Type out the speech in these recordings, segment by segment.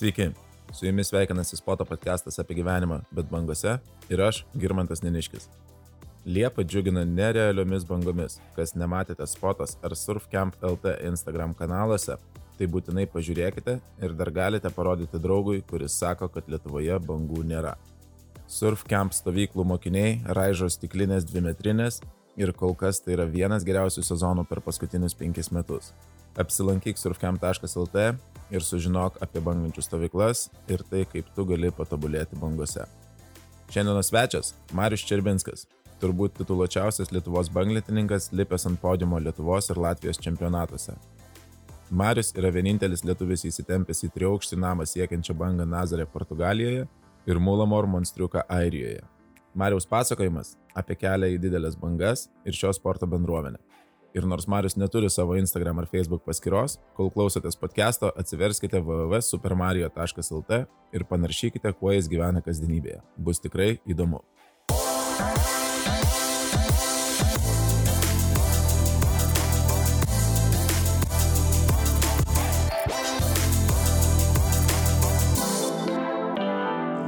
Sveiki, su jumis sveikinasi Spoto podcastas apie gyvenimą, bet bangose ir aš, Girmantas Neniškis. Liepa džiugina nerealiomis bangomis. Kas nematėte Spotas ar Surfcamp LT Instagram kanaluose, tai būtinai pažiūrėkite ir dar galite parodyti draugui, kuris sako, kad Lietuvoje bangų nėra. Surfcamp stovyklų mokiniai raižo stiklinės dvimetrinės ir kol kas tai yra vienas geriausių sezonų per paskutinius penkis metus. Apsilankyk surfcamp.lt ir sužinok apie bangančių stovyklas ir tai, kaip tu gali patobulėti bangose. Šiandienos svečias - Marius Čerbinskas, turbūt tituluočiausias Lietuvos banglitininkas, lipęs ant podiumo Lietuvos ir Latvijos čempionatuose. Marius yra vienintelis lietuvis įsitempęs į triaukštį namą siekiančią bangą Nazarė Portugalijoje ir Mulamor monstriuką Airijoje. Mariaus pasakojimas apie kelią į didelės bangas ir šio sporto bendruomenę. Ir nors Marius neturi savo Instagram ar Facebook paskyros, kol klausotės podcast'o, atsiverskite www.supermario.lt ir panaršykite, kuo jis gyvena kasdienybėje. Bus tikrai įdomu.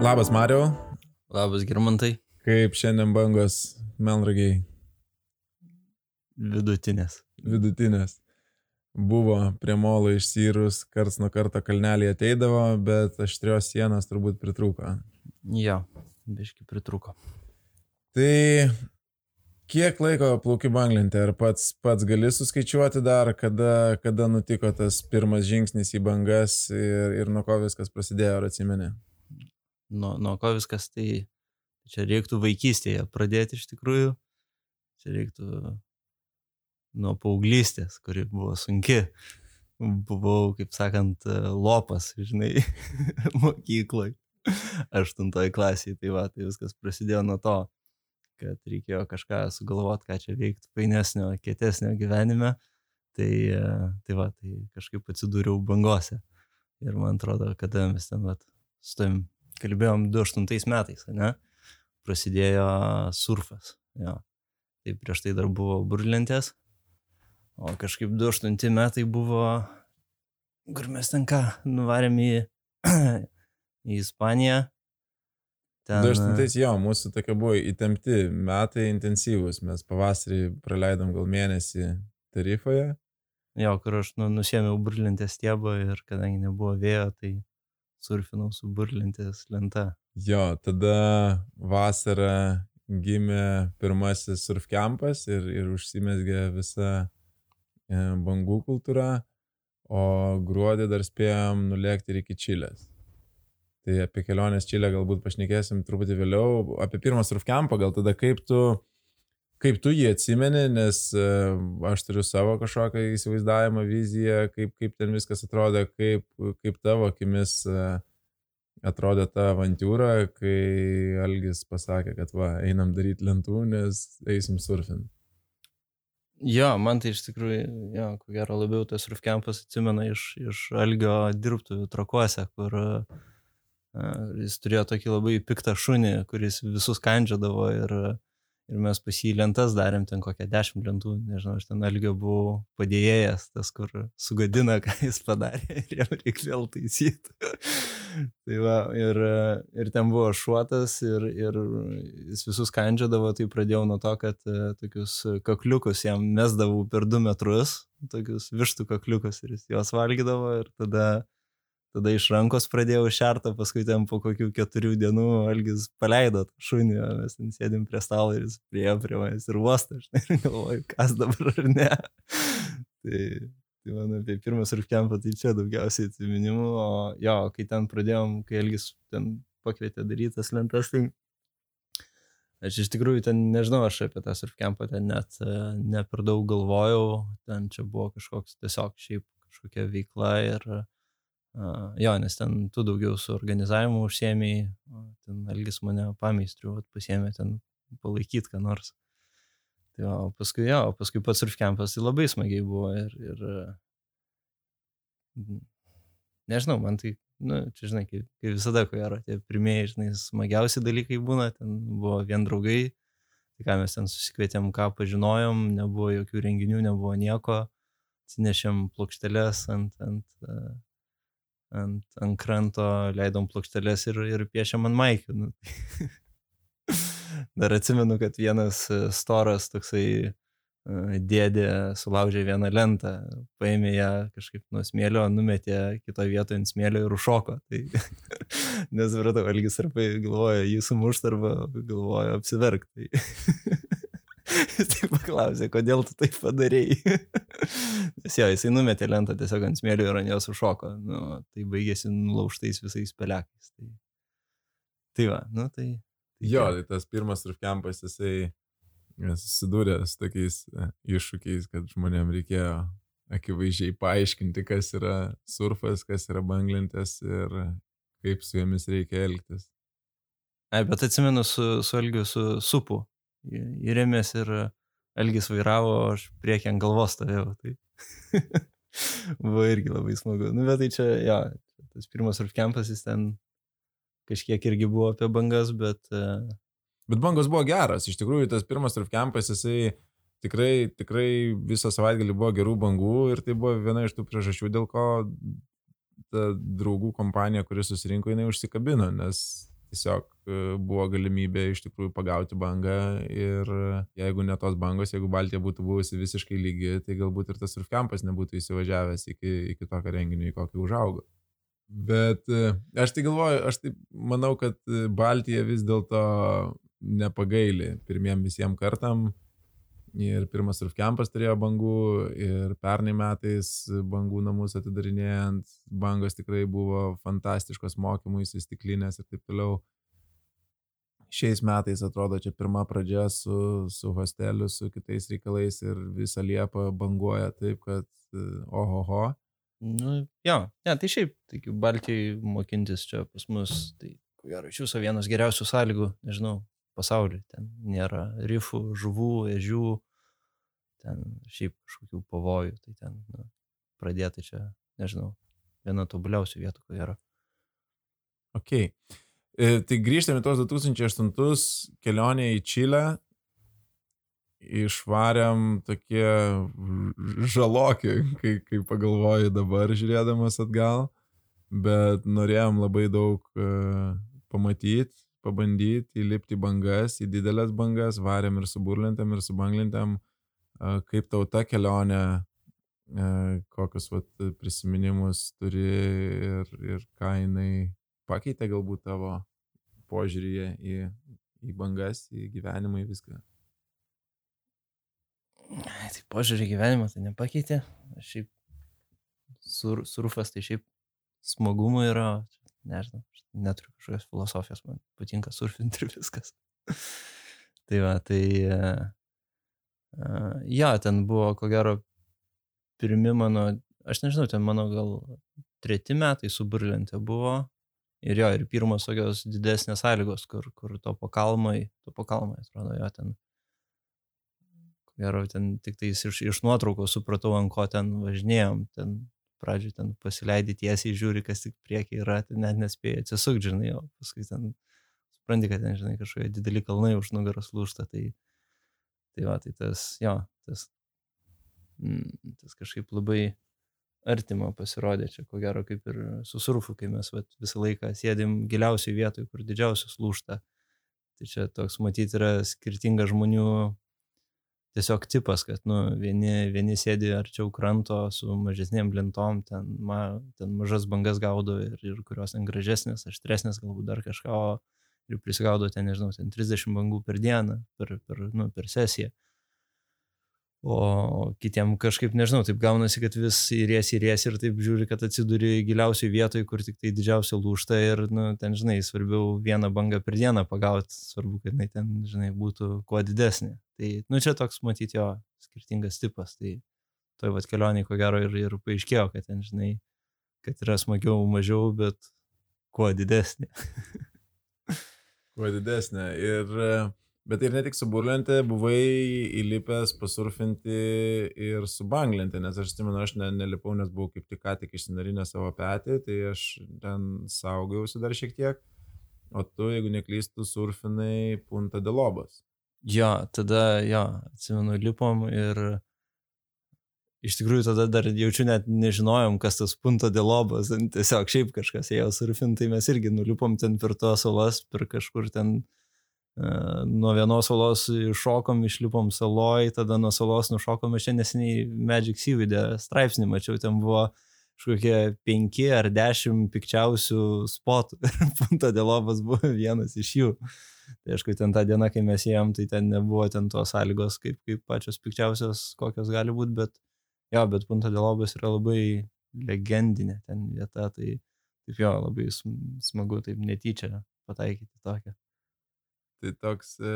Labas, Mario. Labas, Girmantai. Kaip šiandien bangos Melragiai? Vidutinės. Vidutinės. Buvo prie molo išsirus, karts nuo karto kalnelį ateidavo, bet aštrios sienos turbūt pritrūko. Jo, biški pritrūko. Tai kiek laiko plauki banglintė? Ar pats, pats gali suskaičiuoti dar, kada, kada nutiko tas pirmas žingsnis į bangas ir, ir nuo ko viskas prasidėjo, ar atsimeni? Nuo, nuo ko viskas tai čia reiktų vaikystėje pradėti iš tikrųjų. Čia reiktų nuo paauglystės, kuri buvo sunki. Buvau, kaip sakant, lopas, žinai, mokykloje, aštuntoje klasėje. Tai va, tai viskas prasidėjo nuo to, kad reikėjo kažką sugalvoti, ką čia veikti painesnio, kietesnio gyvenime. Tai, tai va, tai kažkaip atsidūriau bangose. Ir man atrodo, kada mes ten, va, su tavim kalbėjom 28 metais, ne? Prasidėjo surfas. Jo. Tai prieš tai dar buvo burlentės, O kažkaip 28 metai buvo, kur mes ten ką, nuvarėm į, į Ispaniją. Ten... 28 jo, mūsų tokia buvo įtempti metai intensyvūs, mes pavasarį praleidom gal mėnesį tarifoje. Jo, kur aš nu, nusėmiau burlintės stiebą ir kadangi nebuvo vėjo, tai surfinau su burlintės lenta. Jo, tada vasarą gimė pirmasis surfkampas ir, ir užsimesgė visa E, bangų kultūra, o gruodį dar spėjom nulėkti ir iki Čilės. Tai apie kelionės Čilę galbūt pašnekėsim truputį vėliau. Apie pirmą surfkampą gal tada kaip tu, kaip tu jį atsimeni, nes uh, aš turiu savo kažkokią įsivaizdavimą, viziją, kaip, kaip ten viskas atrodė, kaip, kaip tavo akimis uh, atrodė ta avantūra, kai Algis pasakė, kad va, einam daryti lentų, nes eisim surfint. Jo, man tai iš tikrųjų, jo, ko gero labiau tas Rufkempas atsimena iš, iš Algio dirbtuvių trakuose, kur uh, jis turėjo tokį labai piktą šunį, kuris visus kandžiodavo ir, ir mes pas jį lentas darėm, ten kokią dešimt lentų, nežinau, aš ten Algio buvau padėjėjas, tas, kur sugadina, ką jis padarė ir jam reikia vėl taisyti tai va, ir, ir ten buvo šuotas ir, ir jis visus kandžiodavo, tai pradėjau nuo to, kad e, tokius kakliukus jam mesdavau per du metrus, tokius vištų kakliukus ir jis juos valgydavo ir tada, tada iš rankos pradėjau šertą, paskui ten po kokių keturių dienų Algis paleido šunį, mes ten sėdim prie stalo ir jis priejo prie manęs ir uostą, aš negalvoju, kas dabar ar ne. tai Tai man apie pirmą surfkempą tai čia daugiausiai atsiminimų, o jo, kai ten pradėjom, kai Elgis ten pakvietė daryti tas lentas, tai aš iš tikrųjų ten nežinau, aš apie tą surfkempą ten net ne per daug galvojau, ten čia buvo kažkoks tiesiog šiaip kažkokia veikla ir uh, jo, nes ten tu daugiau su organizavimu užsiemiai, ten Elgis mane pameistriu, pasiemė ten palaikyti ką nors. Tai o paskui, jo, paskui pats surfkempas tai labai smagiai buvo ir, ir nežinau, man tai, na, nu, čia žinai, kaip, kaip visada, ko gero, tie pirmieji, žinai, smagiausi dalykai būna, ten buvo vien draugai, tai ką mes ten susikvietėm, ką pažinojom, nebuvo jokių renginių, nebuvo nieko, atsinešėm plokšteles ant, ant, ant, ant kranto, leidom plokštelės ir, ir piešėm ant maikių. Nu. Dar atsimenu, kad vienas e, storas toksai e, dėdė sulaužė vieną lentą, paėmė ją kažkaip nuo smėlio, numetė kitoje vietoje ant smėlio ir užšoko. Tai nesupratau, Algis arba galvoja, jį sumušt arba galvoja apsiverkti. Tai Jis taip paklausė, kodėl tu taip padarėjai. Nes jo, jisai numetė lentą tiesiog ant smėlio ir ant jos užšoko. Nu, tai baigėsi nulaužtais visais pelekais. Tai, tai va, nu tai. tai jo, tai tas pirmas surfkampas jisai susidūrė su tokiais e, iššūkiais, kad žmonėm reikėjo akivaizdžiai paaiškinti, kas yra surfas, kas yra banglentės ir kaip su jomis reikia elgtis. Ai, bet atsimenu su, su Elgiu, su supu įrėmės ir Elgis vairavo, aš priekį ant galvos stovėjau. Tai buvo irgi labai smagu. Nu, bet tai čia, jo, tas pirmas surfkempas, jis ten kažkiek irgi buvo apie bangas, bet... Uh... Bet bangos buvo geras, iš tikrųjų tas pirmas surfkempas, jisai tikrai, tikrai visą savaitgalį buvo gerų bangų ir tai buvo viena iš tų priežasčių, dėl ko ta draugų kompanija, kuris susirinko, jinai užsikabino, nes tiesiog e, buvo galimybė iš tikrųjų pagauti bangą ir jeigu ne tos bangos, jeigu Baltija būtų buvusi visiškai lygi, tai galbūt ir tas surfkampas nebūtų įsivažiavęs iki, iki tokio renginio, į kokį užaugo. Bet e, aš tai galvoju, aš tai manau, kad Baltija vis dėlto nepagaili pirmiem visiems kartam. Ir pirmas surfkampas turėjo bangų ir pernai metais bangų namus atidarinėjant, bangos tikrai buvo fantastiškos mokymui, įsistiklinės ir taip toliau. Šiais metais atrodo čia pirma pradžia su, su hosteliu, su kitais reikalais ir visą Liepą banguoja taip, kad ohoho. Nu, jo, ne, tai šiaip, taigi Baltijai mokintis čia pas mus, tai ko gero iš jūsų vienas geriausių sąlygų, nežinau, pasaulyje. Ten nėra rifų, žuvų, ežių, ten šiaip kažkokių pavojų. Tai ten nu, pradėti čia, nežinau, viena tobuliausių vietų, ko yra. Ok. E, tai grįžtame tos 2008 kelionę į Čilę. Išvarėm tokie žaloki, kai, kai pagalvoju dabar žiūrėdamas atgal, bet norėjom labai daug uh, pamatyti pabandyti įlipti į bangas, į didelės bangas, varėm ir su burlentėm, ir su banglentėm, kaip tau ta kelionė, kokius vat, prisiminimus turi ir, ir ką jinai pakeitė galbūt tavo požiūrį į, į bangas, į gyvenimą, į viską. Tai požiūrį į gyvenimą tai nepakeitė. Šiaip sur, surfas tai šiaip smagumo yra, nežinau, neturiu kažkokios filosofijos, man patinka surfinti ir viskas. tai va, tai uh, ja, ten buvo, ko gero, pirmi mano, aš nežinau, ten mano gal treti metai su burlentė buvo. Ir jo, ir pirmos tokios didesnės sąlygos, kur, kur to pakalmai, to pakalmai, atrodo, jo ten ko gero ten tik tais iš, iš nuotraukos supratau, ant ko ten važinėjom, ten pradžioj ten pasileidi tiesiai, žiūri, kas tik priekiai yra, tai net nespėjai atsisukti, žinai, o paskui ten supranti, kad ten, žinai, kažkokie dideli kalnai už nugaros lūšta, tai, tai va, tai tas, jo, tas, mm, tas kažkaip labai artima pasirodė čia, ko gero, kaip ir su surfu, kai mes vat, visą laiką sėdim giliausiai vietoj, kur didžiausias lūšta. Tai čia toks matyti yra skirtinga žmonių tiesiog tipas, kad nu, vieni, vieni sėdi arčiau kranto su mažesnėm lentom, ten, ma, ten mažas bangas gaudo ir, ir kurios ten gražesnės, aštresnės, galbūt dar kažką, ir prisigaudo ten, nežinau, ten 30 bangų per dieną, per, per, nu, per sesiją. O kitiem kažkaip, nežinau, taip gaunasi, kad vis įries, įries ir taip žiūri, kad atsiduri giliausiai vietoje, kur tik tai didžiausia lūšta ir, nu, ten, žinai, svarbiau vieną bangą per dieną pagauti, svarbu, kad jinai ten, žinai, būtų kuo didesnė. Tai, nu, čia toks, matyti, jo, skirtingas tipas. Tai toj vad kelioniai, ko gero, ir, ir paaiškėjo, kad ten, žinai, kad yra smagiau, mažiau, bet kuo didesnė. kuo didesnė. Ir Bet ir ne tik su burlente, buvai įlipęs pasurfinti ir su banglente, nes aš atsimenu, aš ne, nelipau, nes buvau kaip tik ką tik išsinarinę savo petį, tai aš ten saugiausi dar šiek tiek. O tu, jeigu neklystų, surfinai punta delobas. Jo, tada, jo, atsimenu, lipom ir iš tikrųjų tada dar jaučiu net nežinojom, kas tas punto dėlobas, tiesiog šiaip kažkas ėjo surfinti, tai mes irgi nulipom ten per tos salas, per kažkur ten nuo vienos salos iššokom, išlipom saloj, tada nuo salos nušokom, aš čia neseniai Magic Seavidė straipsnį mačiau, ten buvo kažkokie penki ar dešimt pikčiausių spotų ir punto dėlobas buvo vienas iš jų. Tai aišku, ten tą dieną, kai mes ėjom, tai ten nebuvo ten tos sąlygos kaip, kaip pačios pikčiausios, kokios gali būti, bet Jo, bet Lobas yra labai legendinė ten vieta, tai taip jo, labai smagu taip netyčia pataikyti tokią. Tai toks e,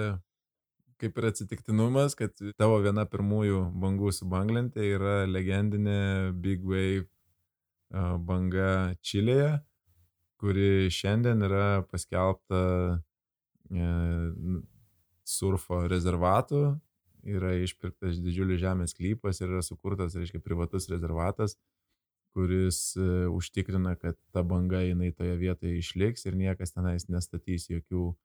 kaip ir atsitiktinumas, kad tavo viena pirmųjų bangų su banglentė yra legendinė Big Wave e, banga Čilėje, kuri šiandien yra paskelbta e, surfo rezervatu yra išpirktas didžiulis žemės klypas ir yra sukurtas, reiškia, privatus rezervatas, kuris užtikrina, kad ta banga jinai toje vietoje išliks ir niekas tenais nestatys jokių e,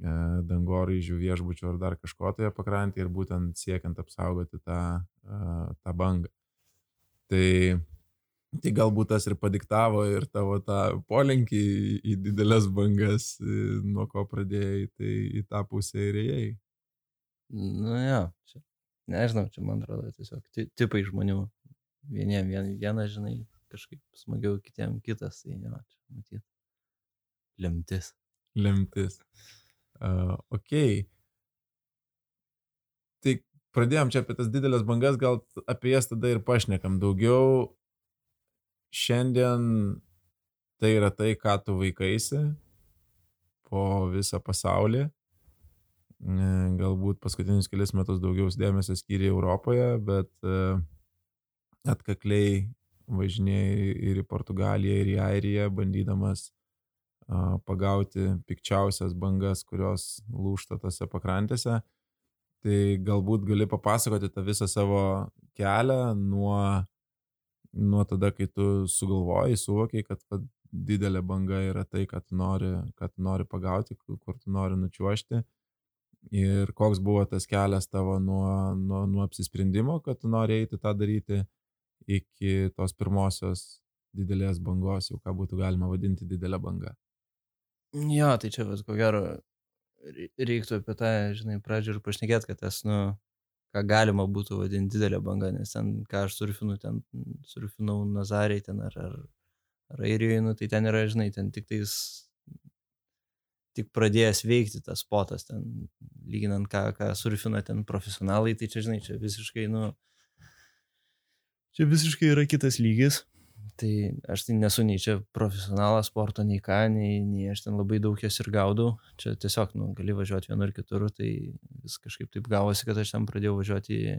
dangoraižių, viešbučių ar dar kažko toje pakrantėje ir būtent siekiant apsaugoti tą, e, tą bangą. Tai, tai galbūt tas ir padiktavo ir tavo tą polinkį į, didelės bangas, nuo ko pradėjai, tai į tą pusę ir ėjai. Nu jo, čia, nežinau, čia man atrodo tiesiog tipai žmonių. Vieniem vien, vienas, žinai, kažkaip smagiau, kitiem kitas, tai jo, čia matyt. Lemtis. Lemtis. Uh, ok. Tai pradėjom čia apie tas didelės bangas, gal apie jas tada ir pašnekam daugiau. Šiandien tai yra tai, ką tu vaikaisi po visą pasaulį galbūt paskutinius kelias metus daugiau dėmesio skyrė Europoje, bet e, atkakliai važinėjai ir į Portugaliją, ir į Airiją, bandydamas pagauti pikčiausias bangas, kurios lūšta tose pakrantėse. Tai galbūt gali papasakoti tą visą savo kelią nuo, nuo tada, kai tu sugalvojai, suvokiai, kad didelė banga yra tai, kad nori, kad nori pagauti, kur tu nori nučiuošti ir koks buvo tas kelias tavo nuo, nuo, nuo apsisprendimo, kad tu nori eiti tą daryti, iki tos pirmosios didelės bangos, jau ką būtų galima vadinti didelę bangą. Jo, tai čia vis ko gero reiktų apie tą, žinai, pradžią ir pašnekėti, kad tas, nu, ką galima būtų vadinti didelė banga, nes ten, ką aš surfinu, ten surfinau Nazariai ten ar, ar, ar Airijoje, nu, tai ten yra, žinai, ten tik tais tik pradėjęs veikti tas spotas, ten, lyginant ką, ką surfina ten profesionalai, tai čia, žinai, čia visiškai, nu, čia visiškai yra kitas lygis. Tai aš tai nesu nei čia profesionalas sporto, nei ką, nei, nei aš ten labai daug jas ir gaudau. Čia tiesiog, nu, gali važiuoti vienur kitur, tai vis kažkaip taip gavosi, kad aš ten pradėjau važiuoti į,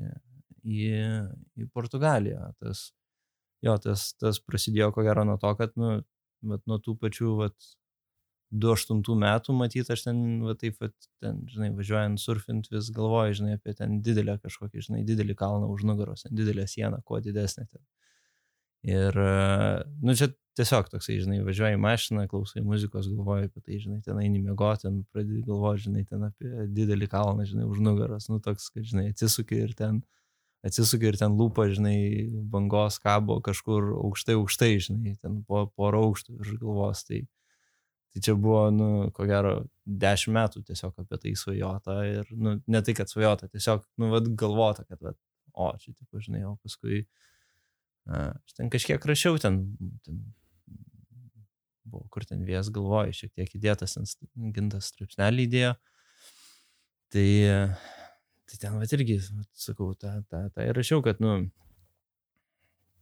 į, į Portugaliją. Tas, jo, tas, tas prasidėjo ko gero nuo to, kad, nu, bet nuo tų pačių, vat, 28 metų, matyt, aš ten, va taip, va, ten, žinai, važiuojant surfint vis galvoju, žinai, apie ten didelę kažkokį, žinai, didelį kalną už nugaros, didelę sieną, kuo didesnė ten. Ir, nu, čia tiesiog toksai, žinai, važiuoji mašiną, klausai muzikos, galvoji apie tai, žinai, ten eini miegoti, ten pradedi galvoti, žinai, ten apie didelį kalną, žinai, už nugaros, nu, toks, kad, žinai, atsisuki ir ten, atsisuki ir ten lūpa, žinai, bangos kabo kažkur aukštai, aukštai, žinai, ten po, po aukštų virš galvos, tai Tai čia buvo, nu, ko gero, dešimt metų tiesiog apie tai svajota ir, nu, ne tai, kad svajota, tiesiog, nu, vad galvota, kad, vad, o, čia, tipo, žinai, o paskui, aš ten kažkiek rašiau, ten, ten buvo, kur ten vėjas galvoja, šiek tiek įdėtas, gintas straipsnelį įdėjo. Tai, tai ten, va, irgi, vat, sakau, tą, tą, tą ir rašiau, kad, nu,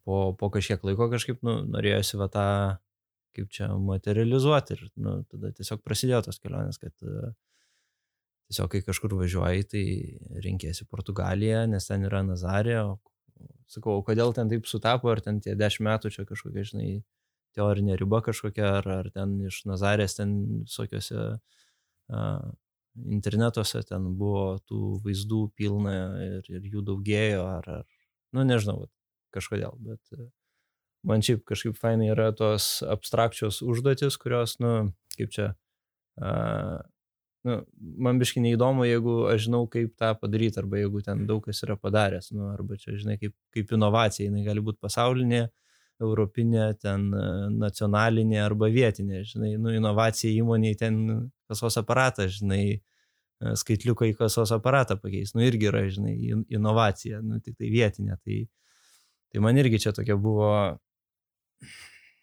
po, po kažkiek laiko kažkaip, nu, norėjosi va tą kaip čia materializuoti ir nu, tada tiesiog prasidėjo tos kelionės, kad uh, tiesiog kai kažkur važiuoji, tai rinkėsi Portugaliją, nes ten yra Nazarė, o sakau, kodėl ten taip sutapo, ar ten tie dešimt metų čia kažkokia, žinai, teorinė riba kažkokia, ar, ar ten iš Nazarės ten visokiose uh, internetuose ten buvo tų vaizdų pilna ir, ir jų daugėjo, ar, ar, nu nežinau, kažkodėl, bet uh, man šiaip kažkaip fainai yra tos abstrakčios užduotis, kurios, nu, kaip čia, uh, nu, man biškai neįdomu, jeigu aš žinau, kaip tą padaryti, arba jeigu ten daug kas yra padaręs, nu, arba čia, žinai, kaip, kaip inovacija, jinai gali būti pasaulinė, europinė, ten e, nacionalinė arba vietinė, žinai, nu, inovacija įmoniai ten kasos aparatą, žinai, e, skaitliuką į kasos aparatą pakeis, nu, irgi yra, žinai, inovacija, nu, tik tai vietinė, tai, tai man irgi čia tokia buvo,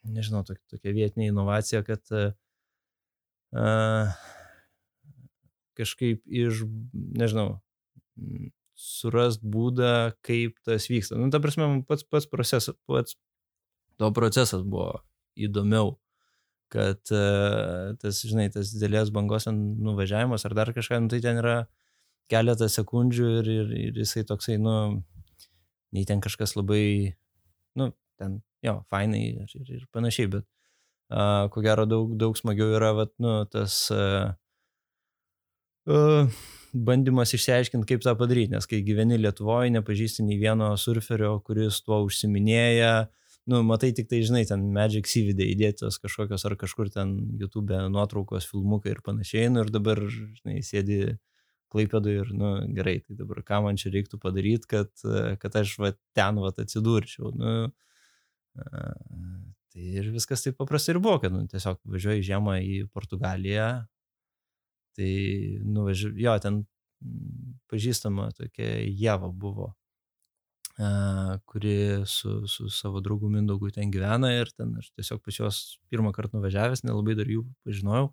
nežinau, tokia, tokia vietinė inovacija, kad uh, kažkaip iš, nežinau, surast būdą, kaip tas vyksta. Nu, ta prasme, pats, pats procesas, pats to procesas buvo įdomiau, kad uh, tas, žinai, tas didelės bangos nuvažiavimas ar dar kažką, nu, tai ten yra keletą sekundžių ir, ir, ir jisai toksai, nu, nei ten kažkas labai, nu, ten, jo, fainai ir, ir, ir panašiai, bet uh, ko gero daug, daug smagiau yra, vat, nu, tas uh, bandymas išsiaiškinti, kaip tą padaryti, nes kai gyveni Lietuvoje, nepažįsti nei vieno surferio, kuris tuo užsiminėja, nu, matai tik tai, žinai, ten Magic Syvidė įdėtos kažkokios ar kažkur ten YouTube nuotraukos, filmukai ir panašiai, nu ir dabar, žinai, sėdi klaipėdai ir, nu, gerai, tai dabar ką man čia reiktų padaryti, kad, kad aš va ten va atsidurčiau, nu, tai ir viskas taip paprastai ir buvo, kad, nu, tiesiog važiuoju žiemą į Portugaliją, Tai nuvažiavau, jo, ten pažįstama tokia Jeva buvo, kuri su, su savo draugu Mindaugu ten gyvena ir ten aš tiesiog pas juos pirmą kartą nuvažiavęs, nelabai dar jų pažinojau.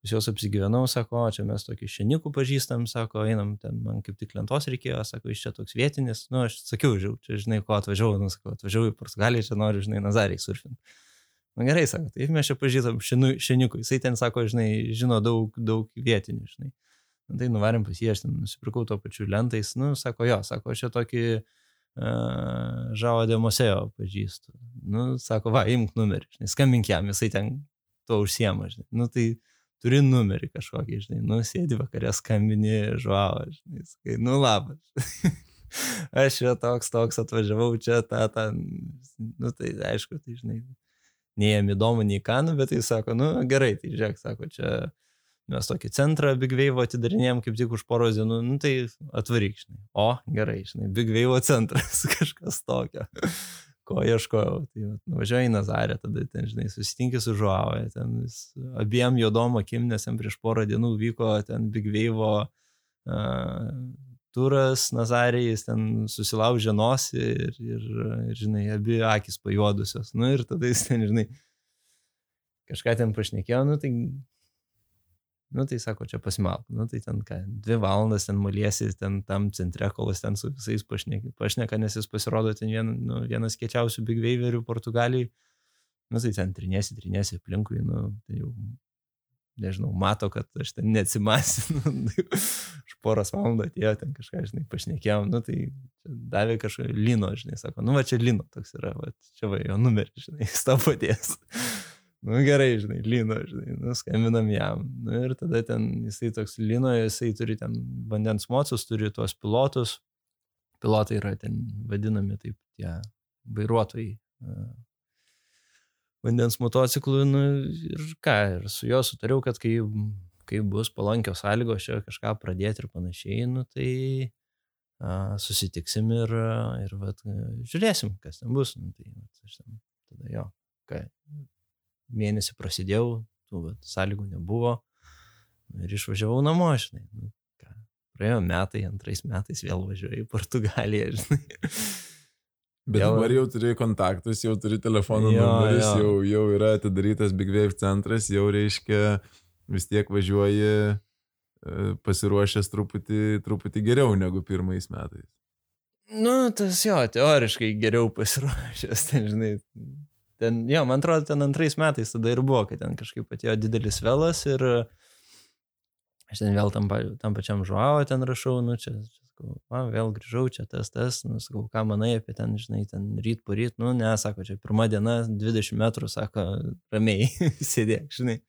Pas juos apsigyvenau, sako, čia mes tokį šenikų pažįstam, sako, einam, ten man kaip tik lentos reikėjo, sako, iš čia toks vietinis, nu, aš sakiau, žiau, čia žinai, ko atvažiavau, nu, sakau, atvažiavau į Portugaliją, čia noriu, žinai, Nazariai surfinti. Na gerai, sako, taip mes čia pažįstam šenikų, jisai ten sako, žinai, žino daug, daug vietinių, žinai. Na, tai nuvarėm pas jį, aš ten nusipirkau to pačiu lentais, nu, sako, jo, sako, aš čia tokį uh, žavo demosėjo pažįstu. Nu, sako, va, imk numerį, žinai, skambink jam, jisai ten to užsiema, žinai. Nu, tai turi numerį kažkokį, žinai, nu, sėdi vakarė, skambini žavo, žinai, sakai, nu, labas. aš čia toks, toks atvažiavau čia, tą, tą, nu, tai aišku, tai, žinai, nei jam įdomu, nei ką, nu, bet jis sako, nu gerai, tai žiūrėk, sako, čia mes tokį centrą Big Wave atidarinėjom kaip tik už poros dienų, nu tai atvaryk, žinai. O, gerai, žinai, Big Wave centras, kažkas tokio, ko ieškojau. Tai nuvažiuoju į Nazarę, tada ten, žinai, susitinkė su Žuavoje, ten vis, abiem juodom akim, nes jam prieš porą dienų vyko ten Big Wave uh, turas Nazarėje, jis ten susilaužė nosį ir, ir, ir, žinai, abi akis pajuodusios. Nu ir tada jis ten, žinai, kažką ten pašnekėjo, nu tai, nu tai sako, čia pasimalk, nu tai ten ką, dvi valandas ten maliesi, ten tam centre, kol jis ten su visais pašneka, pašneka nes jis pasirodo ten vien, nu, vienas kiečiausių big waverių Portugalijai. Nu tai ten trinėsi, trinėsi aplinkui, nu tai jau nežinau, mato, kad aš ten neatsimasinu. Už poros valandų atėjo ten kažką, žinai, pašnekėjom, nu tai davė kažką lino, žinai, sako, nu va čia lino toks yra, va čia va jo numeris, žinai, jis tau padės. nu gerai, žinai, lino, žinai, nu skambinam jam. Nu ir tada ten jisai toks lino, jisai turi ten vandens mocus, turi tuos pilotus. Pilotai yra ten vadinami taip tie vairuotojai vandens motociklų nu, ir ką, ir su juo sutariau, kad kai, kai bus palankios sąlygos čia kažką pradėti ir panašiai, nu, tai a, susitiksim ir, ir vat, žiūrėsim, kas ten bus. Nu, tai, vat, aš ten, tada jo, ką, mėnesį prasidėjau, tų vat, sąlygų nebuvo nu, ir išvažiavau namo, žinai. Nu, praėjo metai, antrais metais vėl važiuoju į Portugaliją, žinai. Bet jau, dabar jau turi kontaktus, jau turi telefono jo, numeris, jo. Jau, jau yra atidarytas Big Wave centras, jau reiškia vis tiek važiuoji e, pasiruošęs truputį, truputį geriau negu pirmais metais. Nu, tas jo, teoriškai geriau pasiruošęs, ten, žinai. Ten, jo, man atrodo, ten antrais metais tada ir buvo, kad ten kažkaip atėjo didelis velas ir aš ten vėl tam, tam pačiam žuavo ten rašau, nu čia, sakau, va, vėl grįžau, čia tas, tas, nu, sakau, ką manai apie ten, žinai, ten ryt po ryt, nu, ne, sako, čia pirma diena, 20 metrų, sako, ramiai sėdėk, žinai.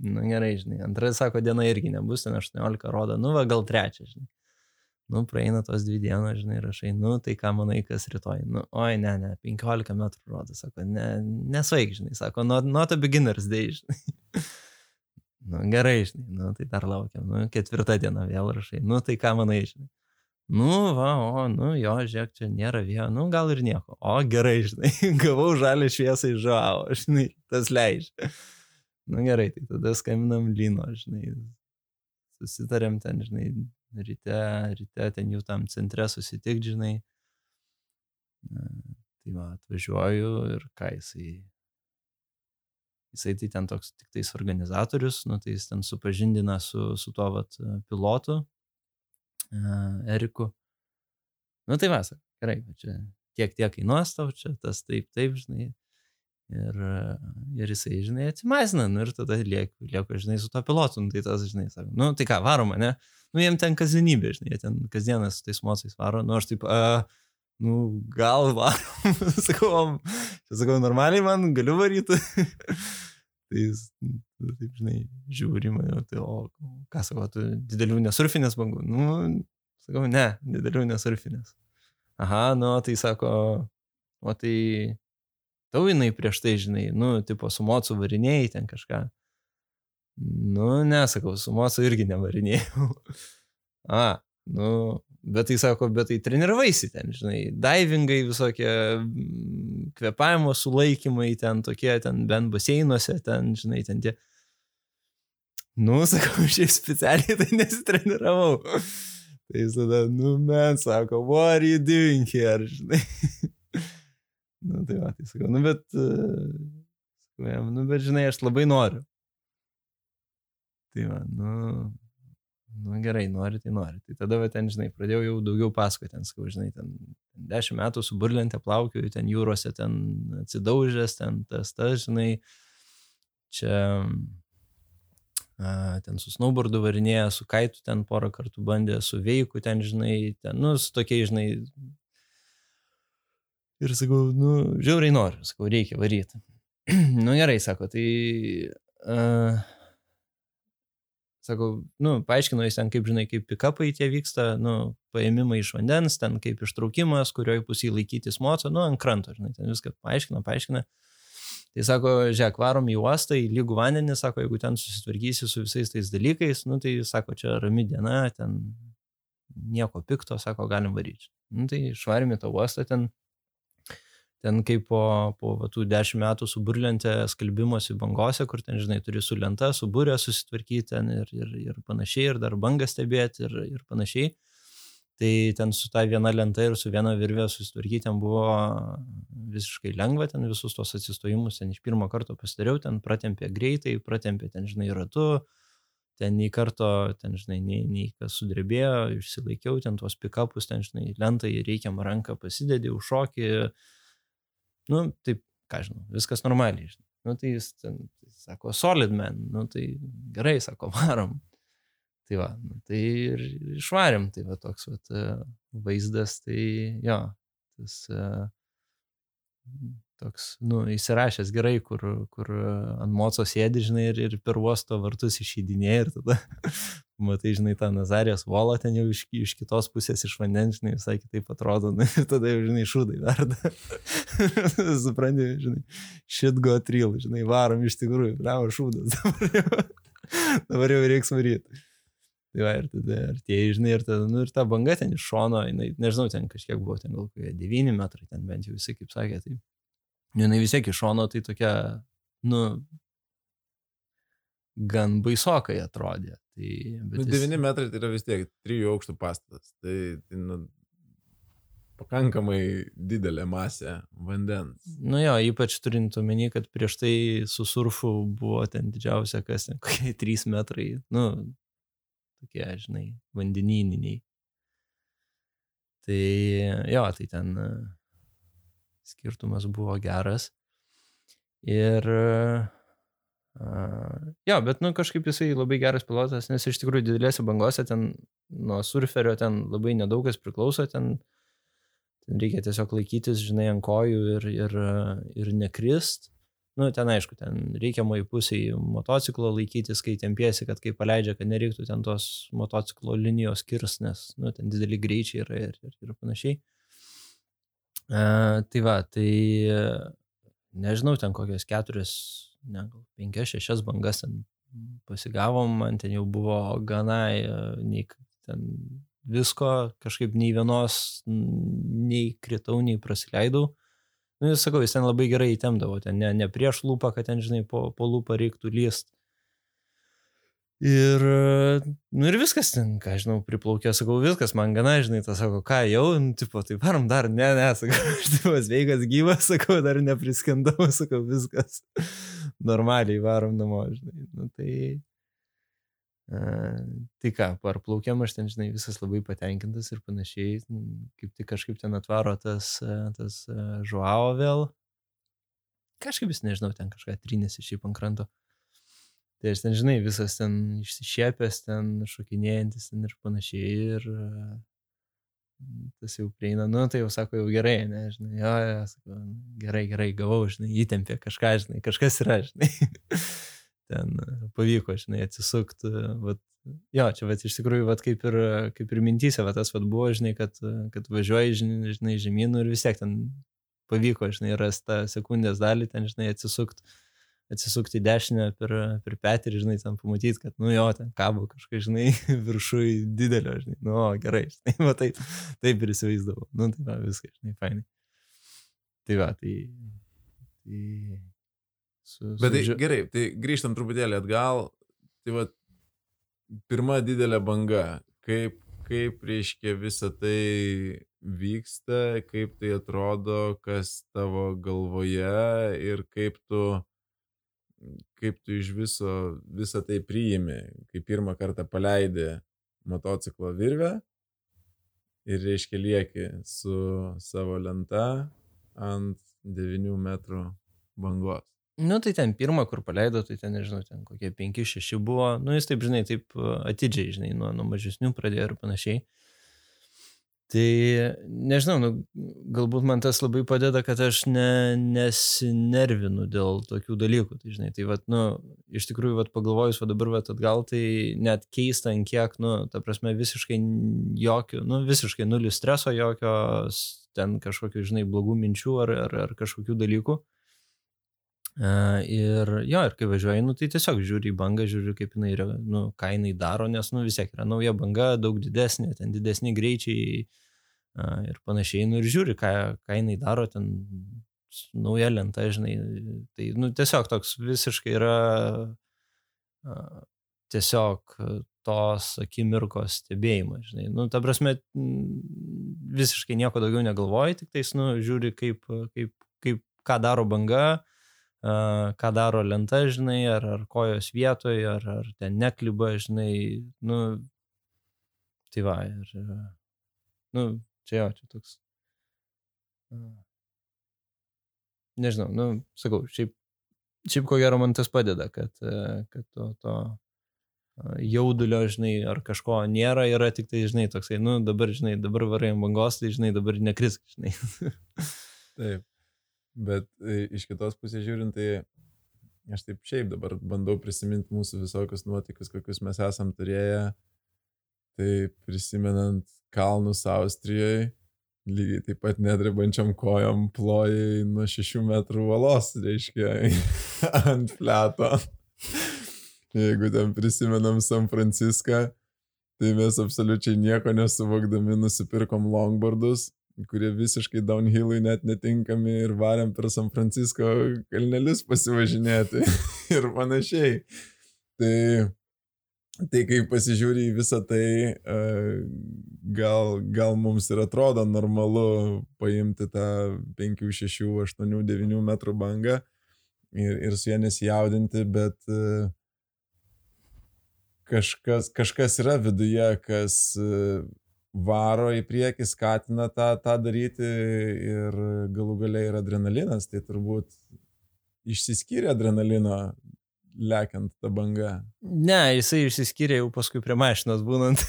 Nu, gerai, žinai, antra, sako, diena irgi nebus, ten 18 rodo, nu, va, gal trečia, žinai. Nu, praeina tos dvi dienos, žinai, rašai, nu, tai ką manai, kas rytoj, nu, oi, ne, ne, 15 metrų rodo, sako, ne, nesvaig, žinai, sako, not, not a beginner's day, žinai. Nu gerai, žinai, nu tai dar laukiam, nu ketvirtą dieną vėl rašai, nu tai ką manai, žinai. Nu, va, o, nu jo, žiūrėk, čia nėra vėjo, nu gal ir nieko. O gerai, žinai, gavau žalę šviesą iš žavo, žinai, tas leidžia. Nu gerai, tai tada skambinam Lino, žinai, susitarėm ten, žinai, ryte, ryte ten jų tam centre susitik, žinai. Tai va, atvažiuoju ir ką jisai Jisai tai ten toks tik tais organizatorius, nu, tai jis ten supažindina su, su tuo vat, pilotu, Eriku. Nu tai vas, gerai, čia tiek tiek kainuos tau, čia tas taip, taip, žinai. Ir, ir jisai, žinai, atsimaisina, nu ir tada lieku, lieku, žinai, su to pilotu, nu, tai tas, žinai, sako, nu tai ką, varoma, ne? Nu, jiem ten kasdienybė, žinai, jie ten kasdieną su tais mocais varo, nu aš taip, uh, nu, gal varom, sakau, sakau, normaliai man galiu varyti. Tai jis, taip, žinai, žiūri mane, tai o, ką sako, tu didelių nesurfinės bangų? Nu, sakau, ne, didelių nesurfinės. Aha, nu, tai sako, o tai tau jinai prieš tai, žinai, nu, tipo su mocu varinėjai ten kažką. Nu, nesakau, su mocu irgi nevarinėjau. A, nu, Bet tai sako, bet tai treniravaisi ten, žinai, divingai visokie, mm, kvepavimo sulaikymai ten tokie, ten bent baseinuose, ten, žinai, ten tie. Nu, sakau, šiaip specialiai tai nesitreniravau. Tai tada, nu, men, sako, what are you doing here, žinai. nu, tai va, tai sakau, nu, bet, uh, sakau, jam, nu, bet, žinai, aš labai noriu. Tai va, nu, nu gerai, nori, tai nori. Tai tada, va, ten, žinai, pradėjau jau daugiau pasakoti, ten, skau, žinai, ten dešimt metų su burlentė plaukiu, ten jūrose, ten atsidaužęs, ten tas, tas, žinai, čia ten su snowboardu varinėja, su kaitu ten porą kartų bandė, su veiku ten, žinai, ten, nu, su tokiai, žinai. Ir sakau, nu, žiauriai noriu, sakau, reikia varyti. nu gerai, sako, tai... Uh, Sakau, nu, paaiškino jis ten, kaip žinai, kaip pikapai tie vyksta, nu, paėmimai iš vandens, ten kaip ištraukimas, kurioje pusėje laikytis moco, nu, ant kranto, žinai, ten viską paaiškina, paaiškina. Tai sako, žiūrėk, varom į uostą, į lygų vandenį, sako, jeigu ten susitvarkysi su visais tais dalykais, nu, tai sako, čia rami diena, ten nieko pikto, sako, galim varyti. Nu, tai išvarėme tą uostą ten, ten kaip po, po va, tų dešimt metų su burlente skalbimosi bangose, kur ten, žinai, turi su lenta, su burė susitvarkyti ten ir, ir, ir panašiai, ir dar bangą stebėti ir, ir panašiai. Tai ten su ta viena lenta ir su viena virvė susitvarkyti ten buvo visiškai lengva, ten visus tos atsistojimus ten iš pirmo karto pasidariau, ten pratempė greitai, pratempė ten, žinai, ratu, ten nei karto, ten, žinai, nei, nei kas sudrebėjo, išsilaikiau ten tuos pikapus, ten, žinai, lentai reikiamą ranką pasidedi, užšokį, nu, taip, ką žinau, viskas normaliai, žinai. Nu, tai jis ten, tai sako, solid man, nu, tai gerai, sako, varom. Tai va, nu, tai ir išvarėm, tai va toks va, vaizdas, tai jo, tas uh, toks, nu, įsirašęs gerai, kur, kur ant moco sėdi, žinai, ir, ir per uosto vartus išeidinėja ir tada, matai, žinai, tą Nazarijos volą ten jau iš, iš kitos pusės iš vandens, žinai, visai kitaip atrodo, nu, ir tada jau, žinai, šūdai verda. Supranti, žinai, shit go trill, žinai, varom iš tikrųjų, bravo, šūdas, dabar jau, dabar jau reiks varyti. Tai va, ir tada artėjai, žinai, ir tada, nu, ir ta banga ten iš šono, jinai, nežinau, ten kažkiek buvo, ten gal kokie 9 metrai, ten bent jau visi, kaip sakė, tai Nu, jinai vis tiek iš šono tai tokia, nu, gan baisokai atrodė. Tai, nu, 9 jis... metrai tai yra vis tiek 3 aukštų pastatas. Tai, tai nu, pakankamai didelė masė vandens. Nu jo, ypač turint omeny, kad prieš tai su surfu buvo ten didžiausia, kas ten kokie 3 metrai, nu, tokie, žinai, vandenyniniai. Tai jo, tai ten skirtumas buvo geras. Ir jo, bet nu kažkaip jisai labai geras pilotas, nes iš tikrųjų didelėse bangose ten nuo surferio ten labai nedaug kas priklauso, ten, ten reikia tiesiog laikytis, žinai, ant kojų ir, ir, ir nekrist. Nu, ten aišku, ten reikiamai pusiai motociklo laikytis, kai tempiesi, kad kai paleidžia, kad nereiktų ten tos motociklo linijos kirs, nes, nu, ten dideli greičiai yra ir, ir, ir panašiai. A, tai va, tai nežinau, ten kokias keturias, ne, gal penkias, šešias bangas ten pasigavom, man ten jau buvo gana, nei ten visko, kažkaip nei vienos, nei kritau, nei prasileidau. Nu, jis sakau, jis ten labai gerai įtemdavo, ten ne, ne prieš lūpą, kad ten, žinai, po, po lūpą reiktų lyst. Ir, nu ir viskas ten, ką žinau, priplaukė, sakau, viskas, man gana, žinai, tas sako, ką jau, nu, tipo, tai varom dar, ne, ne, sakau, aš tipo, sveikas, gyvas, sakau, dar nepriskandau, sakau, viskas, normaliai varom namo, žinai, nu tai, tai ką, parplaukėm, aš ten, žinai, visas labai patenkintas ir panašiai, kaip tik kažkaip ten atvaro tas, tas žuavo vėl. Kažkaip jis, nežinau, ten kažką trynėsi šiaip ant kranto. Tai aš ten, žinai, visas ten išsišiepęs, ten šokinėjantis ten ir panašiai. Ir tas jau prieina, nu, tai jau sako, jau gerai, ne, žinai, jo, jo, sako, gerai, gerai, gavau, žinai, įtempė kažką, žinai, kažkas yra, žinai ten pavyko, žinai, atsisukti. Vat, jo, čia vat, iš tikrųjų, vat, kaip, ir, kaip ir mintysė, vat, tas vat, buvo, žinai, kad, kad važiuoji, žinai, žinai žemynų ir vis tiek ten pavyko, žinai, rasti tą sekundės dalį, ten, žinai, atsisukti atsisukti į dešinę per, per petį ir, žinai, ten pamatyti, kad, nu jo, ten kabo kažkas, žinai, viršui didelio, žinai, nu, o, gerai, žinai, va taip, taip ir įsivaizdavau, nu, tai va, viskas, žinai, fainai. Tai va, tai, tai Su, Bet tai, gerai, tai grįžtam truputėlį atgal. Tai va, pirma didelė banga. Kaip, kaip reiškia visa tai vyksta, kaip tai atrodo, kas tavo galvoje ir kaip tu, kaip tu iš viso visą tai priimi, kai pirmą kartą paleidi motociklo virvę ir reiškia lieki su savo lenta ant 9 metrų bangos. Nu, tai ten pirmą, kur paleido, tai ten, nežinau, ten kokie 5-6 buvo. Nu, jis taip, žinai, taip atidžiai, žinai, nuo, nuo mažesnių pradėjo ir panašiai. Tai nežinau, nu, galbūt man tas labai padeda, kad aš ne, nesinervinu dėl tokių dalykų. Tai, žinai, tai, vat, nu, iš tikrųjų, vat, pagalvojus, va dabar, vat, atgal, tai net keista, ant kiek, nu, ta prasme, visiškai jokio, nu, visiškai nulis streso, jokios ten kažkokių, žinai, blogų minčių ar, ar, ar kažkokių dalykų. Ir jo, ir kai važiuoji, nu, tai tiesiog žiūri į bangą, žiūri, kaip jinai, nu, ką jinai daro, nes, nu, vis tiek yra nauja banga, daug didesnė, ten didesni greičiai ir panašiai, nu, ir žiūri, ką, ką jinai daro, ten nauja lenta, žinai, tai, nu, tiesiog toks visiškai yra tiesiog tos akimirkos stebėjimas, žinai, nu, ta prasme, visiškai nieko daugiau negalvoji, tik tais, nu, žiūri, kaip, kaip, kaip, ką daro banga, ką daro lenta, žinai, ar, ar kojos vietoje, ar, ar ten nekliba, žinai, nu, tai va, ir, nu, čia jo, čia toks. Nežinau, nu, sakau, šiaip, šiaip ko gero man tas padeda, kad, kad to, to jaudulio, žinai, ar kažko nėra, yra tik tai, žinai, toksai, nu, dabar, žinai, dabar varai ant bangos, tai, žinai, dabar nekrisk, žinai. Taip. Bet e, iš kitos pusės žiūrint, tai aš taip šiaip dabar bandau prisiminti mūsų visokius nuotykius, kokius mes esam turėję. Tai prisimenant kalnus Austrijoje, lygiai taip pat nedrebančiam kojam plojai nuo 6 metrų valos, reiškia, ant fleto. Jeigu ten prisimenam San Franciską, tai mes absoliučiai nieko nesuvokdami nusipirkom longboardus kurie visiškai downhillui net netinkami ir varėm per San Francisco kalnelius pasivažinėti ir panašiai. Tai, tai kai pasižiūri į visą tai, e, gal, gal mums ir atrodo normalu paimti tą 5, 6, 8, 9 metrų bangą ir, ir su ją nesijaudinti, bet e, kažkas, kažkas yra viduje, kas e, varo į priekį, skatina tą, tą daryti ir galų galiai ir adrenalinas, tai turbūt išsiskyrė adrenalino lekiant tą bangą. Ne, jisai išsiskyrė jau paskui prie mašinos būnant.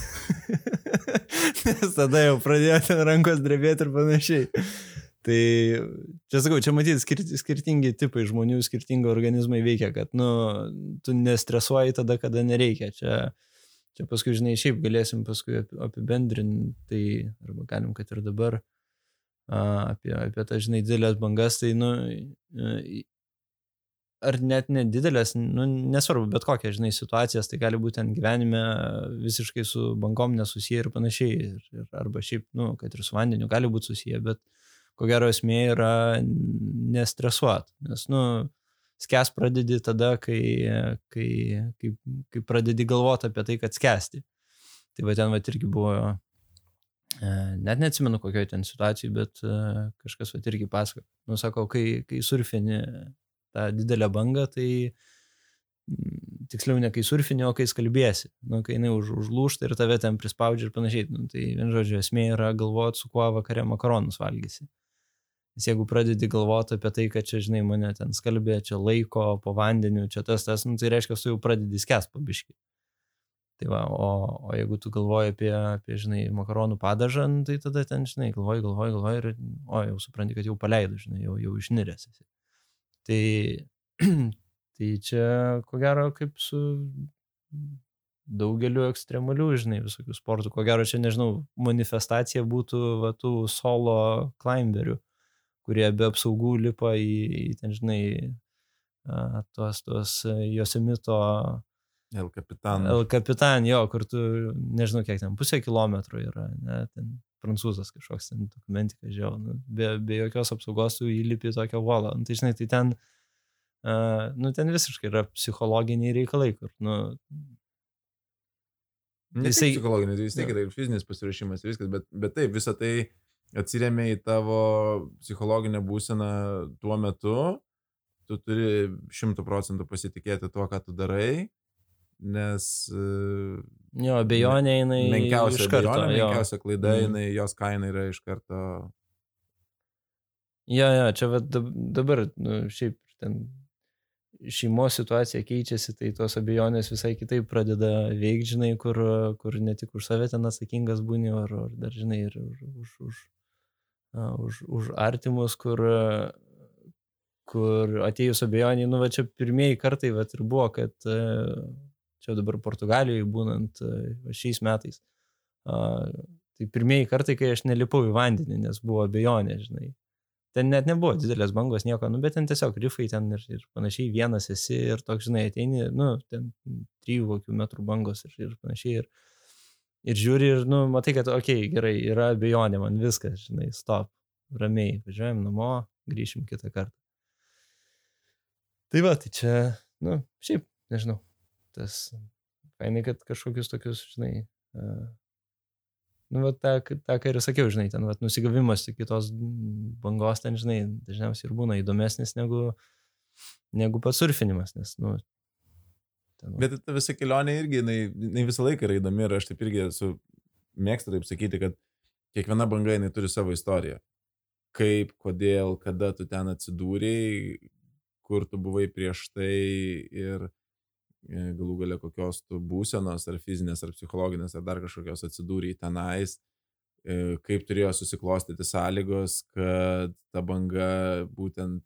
Nes tada jau pradėjo ten rankos drebėti ir panašiai. Tai čia sakau, čia matyti skirti, skirtingi tipai žmonių, skirtingi organizmai veikia, kad, nu, tu nestresuoji tada, kada nereikia. Čia Čia paskui, žinai, šiaip galėsim paskui apibendrinti, tai, arba galim, kad ir dabar apie, apie tą, žinai, didelės bangas, tai, nu, ar net nedidelės, nu, nesvarbu, bet kokias, žinai, situacijas, tai gali būti ten gyvenime visiškai su bankom nesusiję ir panašiai, ir, ir, arba šiaip, nu, kad ir su vandeniu gali būti susiję, bet ko gero esmė yra nestresuot, nes, nu, skęs pradedi tada, kai, kai, kai, kai pradedi galvoti apie tai, kad skęsti. Tai va ten va irgi buvo, e, net neatsimenu kokioje ten situacijoje, bet e, kažkas va irgi pasako. Nu, sako, kai, kai surfini tą didelę bangą, tai mm, tiksliau ne kai surfini, o kai skalbėsi. Nu, kai jinai už, užlūšta ir tave ten prispaudžia ir panašiai. Nu, tai vien žodžiu, esmė yra galvoti, su kuo vakare makaronus valgysi. Nes jeigu pradedi galvoti apie tai, kad čia, žinai, mane ten skalbė, čia laiko po vandeniu, čia tas, tas, nu, tai reiškia, tu jau pradedi skęs pabiški. Tai va, o, o jeigu tu galvoji apie, apie, žinai, makaronų padažą, nu, tai tada ten, žinai, galvoji, galvoji, galvoji ir, o, jau supranti, kad jau paleidai, žinai, jau, jau išniręs esi. Tai, tai čia, ko gero, kaip su daugeliu ekstremalių, žinai, visokių sportų. Ko gero, čia, nežinau, manifestacija būtų va, tų solo climberių kurie be apsaugų lipa į, į ten, žinai, tuos, tuos Josemito. El Capitan. El Capitan, jo, kur tu, nežinau, kiek ten, pusę kilometro yra, ne, ten prancūzas kažkoks ten dokumentikas, žiau, nu, be, be jokios apsaugos tu įlipi tokią volą. Nu, tai žinai, tai ten, uh, nu, ten visiškai yra psichologiniai reikalai, kur, nu, Ne jisai, psichologinis, vis tiek yra ir fizinis pasiruošimas, viskas, bet, bet taip, visa tai atsiriamė į tavo psichologinę būseną tuo metu, tu turi šimtų procentų pasitikėti tuo, ką tu darai, nes... Jo, abejonė jinai. Menkiausia karto, abejonė, menkiausia klaida, mm. jinai, jos kaina yra iš karto. Jo, jo, čia va, dabar, nu, šiaip ten šeimos situacija keičiasi, tai tos abejonės visai kitaip pradeda veikti, žinai, kur, kur ne tik už save ten atsakingas būni, ar, ar dar, žinai, ir už, už, už už, už artimus, kur, kur atėjus abejoniai, nu, va čia pirmieji kartai, va ir buvo, kad čia dabar Portugalijoje būnant šiais metais. Tai pirmieji kartai, kai aš nelipau į vandenį, nes buvo abejonė, žinai. Ten net nebuvo didelės bangos, nieko, nu, bet ten tiesiog rifai ten ir, ir panašiai, vienas esi ir toks, žinai, ateini, nu, ten trijų kokių metrų bangos ir, ir panašiai. Ir, ir žiūri ir, nu, matai, kad, okei, okay, gerai, yra abejonė, man viskas, žinai, stop, ramiai, važiuojam namo, grįšim kitą kartą. Tai va, tai čia, nu, šiaip, nežinau, tas, fainai, kad kažkokius tokius, žinai, uh, nu, va, tą, tą, ką ir sakiau, žinai, ten, va, nusigavimas iki tos bangos, ten, žinai, dažniausiai ir būna įdomesnis negu, negu pats surfinimas, nes, nu, Ten. Bet ta visa kelionė irgi, jinai, jinai visą laiką yra įdomi ir aš taip irgi esu, mėgstu taip sakyti, kad kiekviena banga jinai turi savo istoriją. Kaip, kodėl, kada tu ten atsidūrėjai, kur tu buvai prieš tai ir e, galų gale kokios tu būsenos, ar fizinės, ar psichologinės, ar dar kažkokios atsidūrėjai tenais, e, kaip turėjo susiklostyti sąlygos, kad ta banga būtent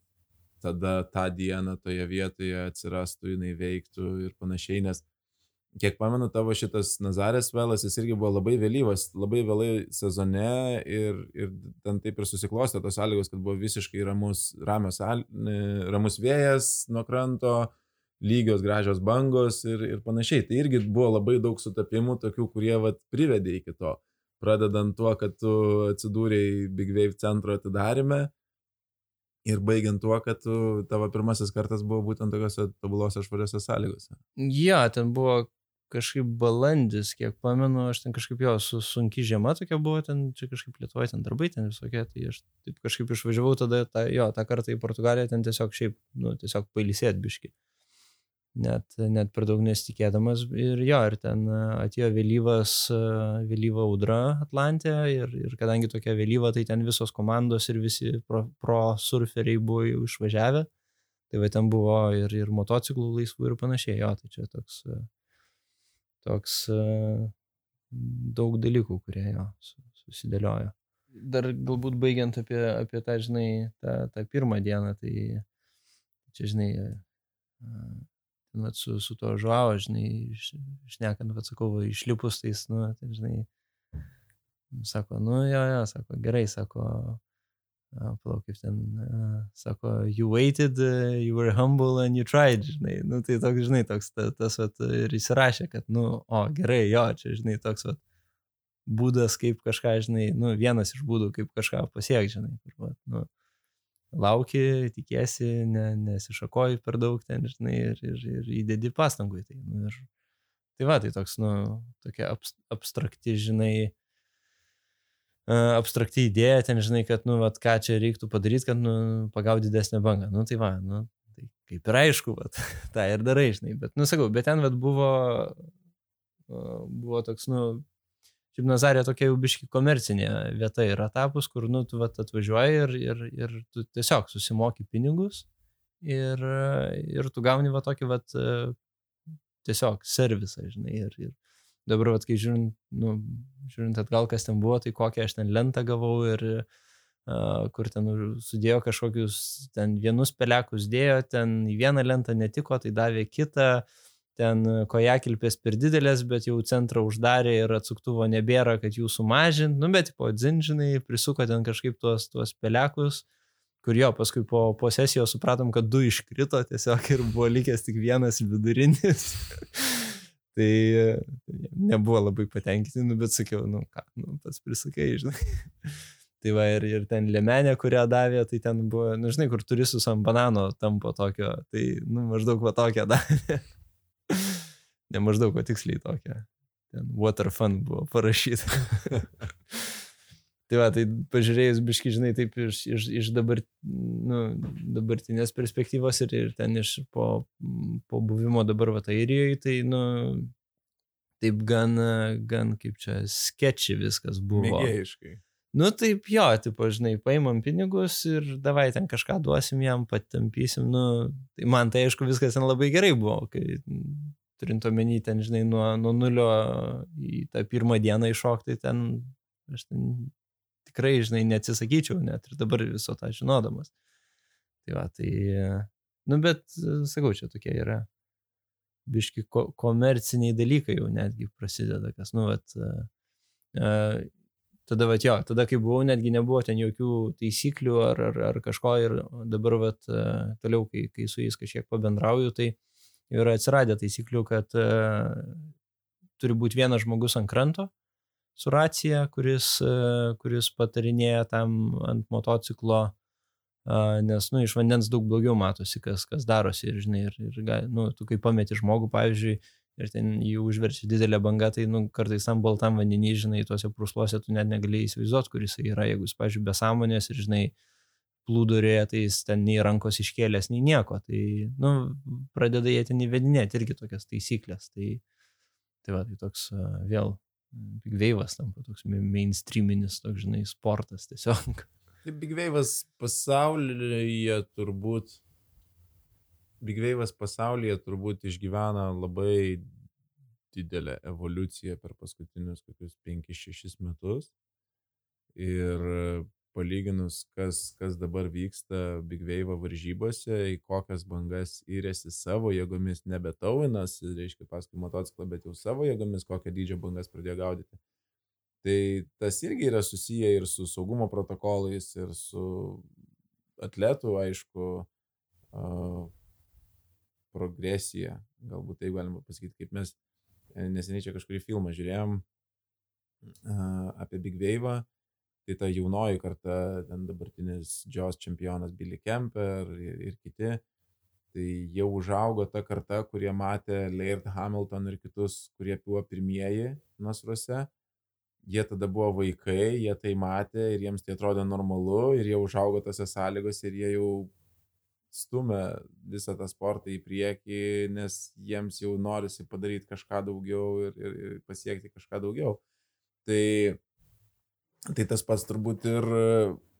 tada tą dieną toje vietoje atsirastų, jinai veiktų ir panašiai, nes kiek pamenu, tavo šitas Nazarės Velas, jis irgi buvo labai vėlyvas, labai vėlai sezone ir, ir ten taip ir susiklostė tos sąlygos, kad buvo visiškai ramus, ramios, ramus vėjas nuo kranto, lygios gražios bangos ir, ir panašiai. Tai irgi buvo labai daug sutapimų, tokių, kurie vat, privedė iki to. Pradedant tuo, kad tu atsidūrėjai Big Wave centro atidarime, Ir baigiant tuo, kad tu, tavo pirmasis kartas buvo būtent tokiuose tobulose švariose sąlygose. Ja, ten buvo kažkaip balandis, kiek pamenu, aš ten kažkaip jo, su sunki žiema tokia buvo, ten čia kažkaip lietuoja, ten darbai, ten visokie, tai aš taip kažkaip išvažiavau tada, tą, jo, tą kartą į Portugaliją, ten tiesiog šiaip, nu, tiesiog pailisėt biški net, net per daug nesitikėdamas. Ir jo, ir ten e, atėjo vėlyvas, e, vėlyva audra Atlantė ir, ir kadangi tokia vėlyva, tai ten visos komandos ir visi pro, pro surferiai buvo išvažiavę. Tai va ten buvo ir, ir motociklų laisvų ir panašiai. Jo, tai čia toks, e, toks daug dalykų, kurie jo susidėliojo. Dar galbūt baigiant apie, apie tą, žinai, tą, tą pirmą dieną, tai čia, žinai, vat, su, su to žuavo, žinai, šnekant, vat, sakau, va, išlipus tais, nu, tai, žinai, sako, nu, jo, jo, sako, gerai, sako, palauk, kaip ten, sako, you waited, you were humble and you tried, žinai, nu tai toks, žinai, toks ta, tas, vat, ir įsirašė, kad, nu, o, gerai, jo, čia, žinai, toks, vat, būdas, kaip kažką, žinai, nu, vienas iš būdų, kaip kažką pasiekti, žinai, kur, vat, nu, lauki, tikiesi, ne, nesišakoji per daug ten, žinai, ir, ir, ir įdedi pastangų į tai. Nu, ir, tai va, tai toks, nu, tokia abstrakti, žinai, abstrakti idėja, ten žinai, kad, nu, vat, ką čia reiktų padaryti, kad, nu, pagauti didesnę bangą. Nu, tai va, nu, tai kaip ir aišku, vat, tą ir darai, žinai, bet, nu, sakau, bet ten, vat, buvo, buvo toks, nu, šiaip Nazarė tokia jau biški komercinė vieta yra tapus, kur, nu, tu, vat, atvažiuoji ir, ir, ir tu tiesiog susimoki pinigus ir, ir tu gauni, va, tokį, vat, tiesiog servisą, žinai, ir, ir dabar, vat, kai žiūrint, nu, žiūrint atgal, kas ten buvo, tai kokią aš ten lentą gavau ir uh, kur ten sudėjo kažkokius, ten vienus pelekus dėjo, ten į vieną lentą netiko, tai davė kitą, ten kojakilpės per didelės, bet jau centrą uždarė ir atsuktuvo nebėra, kad jų sumažint, nu bet po dzinžinai prisuko ten kažkaip tuos, tuos pelekus kur jo, paskui po, po sesijos supratom, kad du iškrito tiesiog ir buvo likęs tik vienas vidurinis. Tai nebuvo labai patenkinti, nu, bet sakiau, nu ką, nu, pats prisakai, žinai. tai va ir, ir ten lemenė, kurią davė, tai ten buvo, nu, žinai, kur turistus ant banano tampo tokio, tai, nu, maždaug va tokią davė. Ne maždaug, o tiksliai tokią. Ten water fund buvo parašyta. Tai va, tai pažiūrėjus biški, žinai, taip iš, iš, iš dabar, nu, dabartinės perspektyvos ir, ir ten iš po, po buvimo dabar va Airijoje, tai, nu, taip gan, gan kaip čia sketchi viskas buvo. Mėgėjiškai. Nu taip jo, tipo, žinai, paimam pinigus ir davai ten kažką duosim jam, patampysim, nu, tai man tai aišku viskas ten labai gerai buvo, kai turint omeny ten, žinai, nuo, nuo nulio į tą pirmą dieną iššokti, ten aš ten tikrai, žinai, neatsisakyčiau net ir dabar viso tą žinodamas. Tai va, tai, nu, bet, sakau, čia tokie yra biški ko komerciniai dalykai jau netgi prasideda, kas, nu, vat, uh, tada, vat, jo, tada, kai buvau, netgi nebuvo ten jokių taisyklių ar, ar, ar kažko ir dabar, vat, uh, toliau, kai, kai su jais kažkiek pabendrauju, tai yra atsiradę taisyklių, kad uh, turi būti vienas žmogus ant kranto, su racija, kuris, e, kuris patarinėja tam ant motociklo, nes, nu, iš vandens daug blogiau matosi, kas, kas darosi ir, žinai, ir, ir nu, tu kai pameti žmogų, pavyzdžiui, ir ten jį užverčia didelė banga, tai, nu, kartais tam baltam vandenį, žinai, tuose prusluose tu net negalėjai įsivaizduoti, kuris yra, jeigu jis, pavyzdžiui, be sąmonės ir, žinai, plūdurėje, tai jis ten nei rankos iškėlęs, nei nieko. Tai, nu, pradeda jie ten įvedinėti irgi tokias taisyklės. Tai, tai va, tai toks vėl Big Wave'as tampa toks mainstreaminis, toks, žinai, sportas tiesiog. Tai Big Wave'as pasaulyje turbūt, Big Wave'as pasaulyje turbūt išgyvena labai didelę evoliuciją per paskutinius kokius 5-6 metus. Ir palyginus, kas, kas dabar vyksta Big Wave varžybose, į kokias bangas įrėsi savo jėgomis, nebe tauinas, reiškia paskui motociklą, bet jau savo jėgomis, kokią dydžio bangas pradėjo gaudyti. Tai tas irgi yra susiję ir su saugumo protokolais, ir su atletų, aišku, progresija, galbūt taip galima pasakyti, kaip mes e, neseniai čia kažkurį filmą žiūrėjom apie Big Wave tai ta jaunoji karta, ten dabartinis Džios čempionas Billy Kemper ir, ir kiti, tai jau užaugo ta karta, kurie matė Laird Hamilton ir kitus, kurie buvo pirmieji nasruose. Jie tada buvo vaikai, jie tai matė ir jiems tai atrodo normalu ir jie užaugo tose sąlygose ir jie jau stumia visą tą sportą į priekį, nes jiems jau norisi padaryti kažką daugiau ir, ir, ir pasiekti kažką daugiau. Tai Tai tas pats turbūt ir,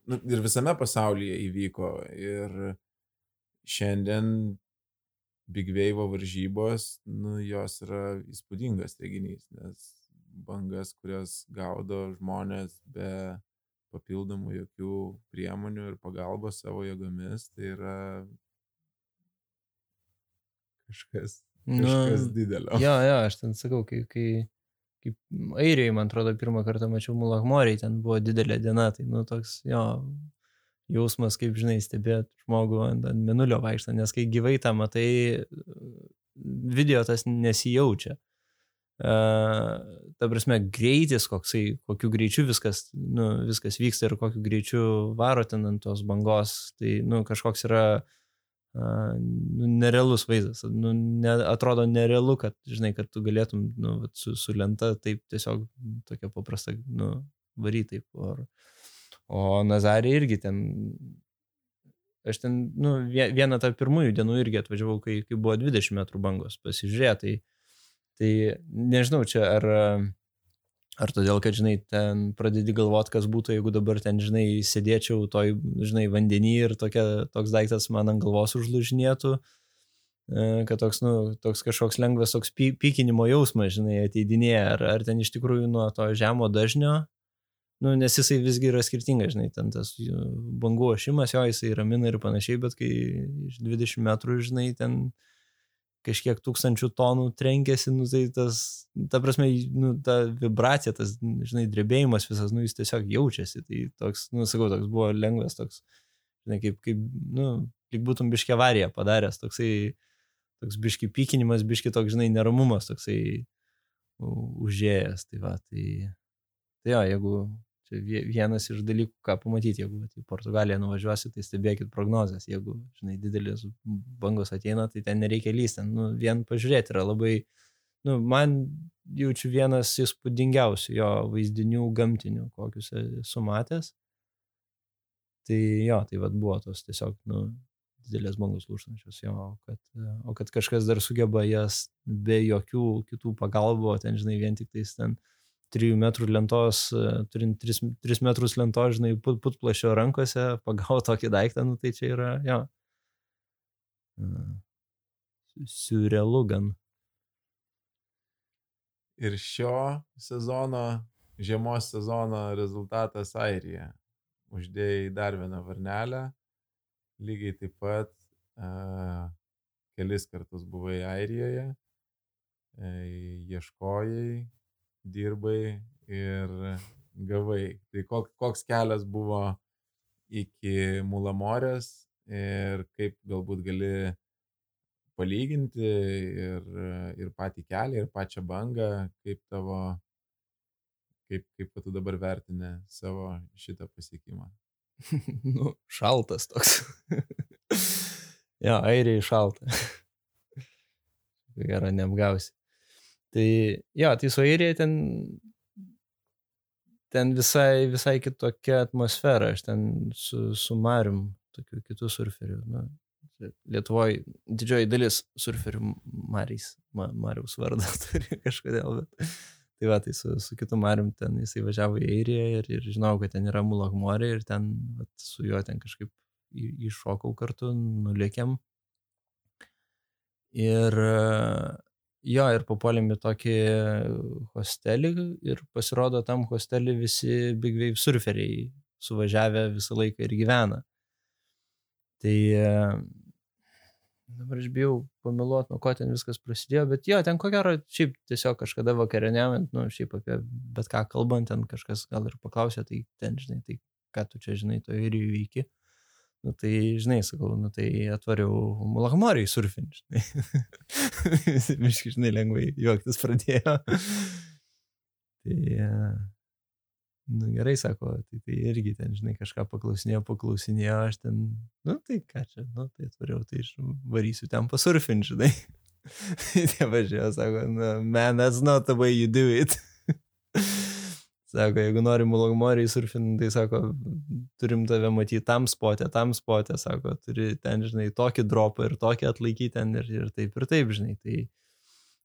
nu, ir visame pasaulyje įvyko. Ir šiandien Big Wave varžybos, nu, jos yra įspūdingas reginys, nes bangas, kurias gaudo žmonės be papildomų jokių priemonių ir pagalbos savo jėgomis, tai yra kažkas, kažkas nu, didelio. Jo, jo, aš ten sakau, kai, kai kaip Airijoje, man atrodo, pirmą kartą mačiau Mulahmoriai, ten buvo didelė diena, tai, nu, toks, jo, jausmas, kaip žinai, stebėti žmogų ant, ant minulio vaikštą, nes kai gyvai tą matai, video tas nesijaučia. Uh, ta prasme, greitis, koksai, kokiu greičiu viskas, nu, viskas vyksta ir kokiu greičiu varo ten ant tos bangos, tai nu, kažkoks yra uh, nu, nerealus vaizdas. Nu, ne, atrodo nerealu, kad, žinai, kad tu galėtum nu, su, su lenta taip tiesiog tokia paprasta, nu, varyti. Or, o Nazarė irgi ten Aš ten, nu, vieną tą pirmųjų dienų irgi atvažiavau, kai, kai buvo 20 metrų bangos, pasižiūrėti. Tai, tai nežinau, čia ar, ar todėl, kad, žinai, ten pradedi galvoti, kas būtų, jeigu dabar ten, žinai, sėdėčiau toj, žinai, vandenį ir tokia, toks daiktas man ant galvos užlužinėtų, e, kad toks, nu, toks kažkoks lengvas toks pykinimo jausmas, žinai, ateidinėja, ar, ar ten iš tikrųjų nuo to žemo dažnio Nu, nes jisai visgi yra skirtingas, žinai, ten tas bangų ošimas, jo, jisai ramina ir panašiai, bet kai iš 20 metrų, žinai, ten kažkiek tūkstančių tonų trenkėsi, nu, tai tas, ta prasme, nu, ta vibracija, tas, žinai, drebėjimas visas, nu, jis tiesiog jaučiasi. Tai toks, nu, sakau, toks buvo lengvas, toks, žinai, kaip, kaip nu, lyg būtum biški avariją padaręs, toksai, toks biški pykinimas, biški toks, žinai, neramumas, toksai užėjęs. Tai va, tai, tai jo, jeigu Čia vienas iš dalykų, ką pamatyti, jeigu į Portugaliją nuvažiuosi, tai stebėkit prognozes. Jeigu, žinai, didelis bangos ateina, tai ten nereikia lysti. Nu, vien pažiūrėti yra labai, nu, man jaučiu vienas įspūdingiausių jo vaizdinių gamtinių, kokius esu matęs. Tai jo, tai vad buvo tos tiesiog, nu, didelės bangos lūštančios, jo, kad, o kad kažkas dar sugeba jas be jokių kitų pagalbų, ten, žinai, vien tik tais ten 3 metrų lentos, e, turint 3, 3 metrus lentos, žinai, put, putplašio rankose, pagavo tokį daiktą, nu tai čia yra, jo. Surrealu gan. Ir šio sezono, žiemos sezono rezultatas Airija. Uždėjai dar vieną varnelę, lygiai taip pat uh, kelis kartus buvai Airijoje, ieškojai, dirbai ir gavai. Tai koks, kelias buvo iki Mulamorės ir kaip galbūt gali palyginti ir, ir patį kelią, ir pačią bangą, kaip tavo, kaip, kaip tu dabar vertini savo šitą pasiekimą. nu, šaltas toks. jo, airiai šalta. Gera, neapgausi. Tai jo, tai su Airija ten, ten visai, visai kitokia atmosfera, aš ten su, su Marium, tokiu kitų surferių. Nu, Lietuvoje didžioji dalis surferių Marys, Ma, Mariaus vardą turi kažkodėl, bet tai va, tai su, su kitu Marium ten jisai važiavo į Airiją ir, ir žinau, kad ten yra Mulakmorė ir ten vat, su juo ten kažkaip iššokau kartu, nulėkėm. Ir Jo, ir papuolėm į tokį hostelį ir pasirodo tam hostelį visi Big Wave surferiai suvažiavę visą laiką ir gyvena. Tai dabar aš bijau pameluoti, nuo ko ten viskas prasidėjo, bet jo, ten ko gero, šiaip tiesiog kažkada vakarieniaujant, nu, šiaip apie bet ką kalbant, ten kažkas gal ir paklausė, tai ten, žinai, tai ką tu čia, žinai, to ir įvyki. Nu, tai, žinai, sakau, nu, tai atvariau Mulahmoriai surfinti. Miškai, žinai, lengvai juoktis pradėjo. tai, nu, gerai, sako, tai, tai irgi ten, žinai, kažką paklausinėjo, paklausinėjo, aš ten, nu, tai ką čia, nu, tai atvariau, tai varysiu ten pasurfinti, žinai. tai važiuoja, sako, no, man, that's not the way you do it. Sako, jeigu nori mulagmoriai surfinti, tai sako, turim tave matyti tam spotė, tam spotė, sako, turi ten, žinai, tokį dropą ir tokį atlaikyti ten ir, ir taip ir taip, žinai. Tai,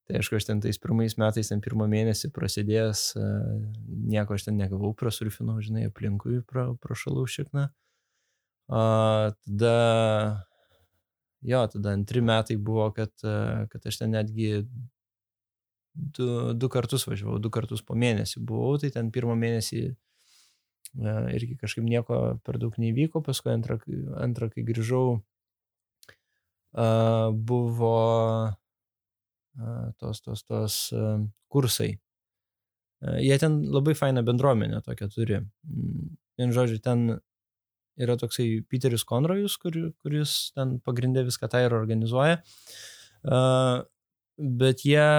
tai aišku, aš ten tais pirmais metais, ten pirmą mėnesį prasidėjęs, nieko aš ten negavau, prasurfinau, žinai, aplinkui pra, prašalau šikną. A, tada, jo, tada antri metai buvo, kad, kad aš ten netgi du, du kartus važiavau, du kartus po mėnesį buvau, tai ten pirmą mėnesį e, irgi kažkaip nieko per daug neįvyko, paskui antrą, antrą kai grįžau, e, buvo e, tos, tos, tos kursai. Jie ten labai fainą bendruomenę tokią turi. Mm, vien žodžiu, ten yra toksai Peteris Konrojus, kur, kuris ten pagrindė viską tą ir organizuoja. Bet jie,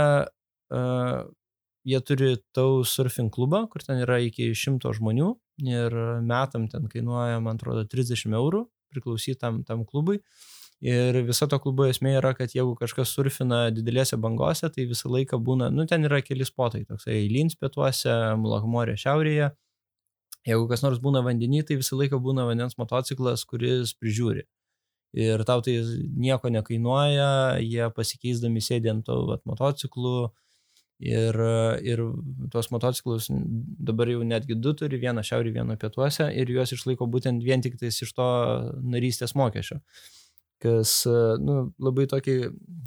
jie turi tau surfing klubą, kur ten yra iki šimto žmonių ir metam ten kainuoja, man atrodo, 30 eurų priklausyti tam, klubui. Ir visa to klubo esmė yra, kad jeigu kažkas surfina didelėse bangose, tai visą laiką būna, nu ten yra keli spotai, toksai Lins pietuose, Mulahmorė šiaurėje, Jeigu kas nors būna vandenį, tai visą laiką būna vandens motociklas, kuris prižiūri. Ir tau tai nieko nekainuoja, jie pasikeisdami sėdė ant to vat, motociklų. Ir, ir tuos motociklus dabar jau netgi du turi, vieną šiaurį, vieną pietuose, ir juos išlaiko būtent vien tik tais iš to narystės mokesčio. Kas nu, labai tokį,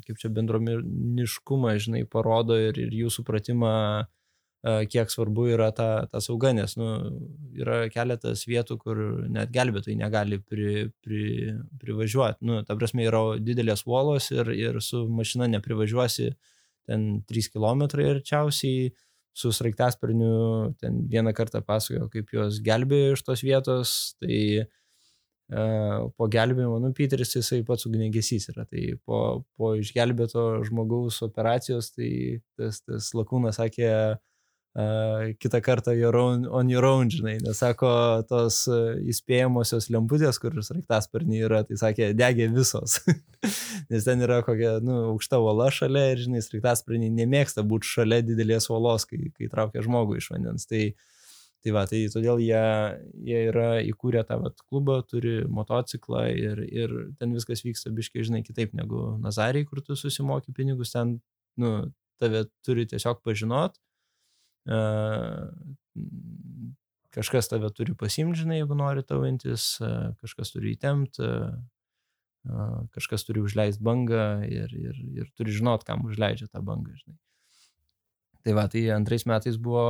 kaip čia bendrominiškumą, žinai, parodo ir, ir jų supratimą kiek svarbu yra ta, ta sauga, nes nu, yra keletas vietų, kur net gelbėtojai negali pri, pri, privažiuoti. Nu, ta prasme, yra didelės uolos ir, ir su mašina neprivažiuosi ten 3 km arčiausiai, su sraigtasparniu ten vieną kartą pasakojo, kaip juos gelbėjo iš tos vietos, tai uh, po gelbėjimo, nu, Peteris jisai pats ugniagesys yra, tai po, po išgelbėto žmogaus operacijos, tai tas, tas lakūnas sakė, uh, kitą kartą your own, on your own, žinai, nes sako, tos uh, įspėjamosios lemputės, kur sraigtasparniai yra, tai sakė, degė visos. nes ten yra kokia, nu, aukšta uola šalia ir, žinai, sraigtasparniai nemėgsta būti šalia didelės uolos, kai, kai traukia žmogų iš vandens. Tai, tai va, tai todėl jie, jie yra įkūrę tą vat, klubą, turi motociklą ir, ir ten viskas vyksta biškai, žinai, kitaip negu Nazariai, kur tu susimoki pinigus, ten, nu, tave turi tiesiog pažinot kažkas tave turi pasimti, žinai, jeigu nori tauintis, kažkas turi įtemti, kažkas turi užleisti bangą ir, ir, ir turi žinot, kam užleidžia tą bangą, žinai. Tai va, tai antrais metais buvo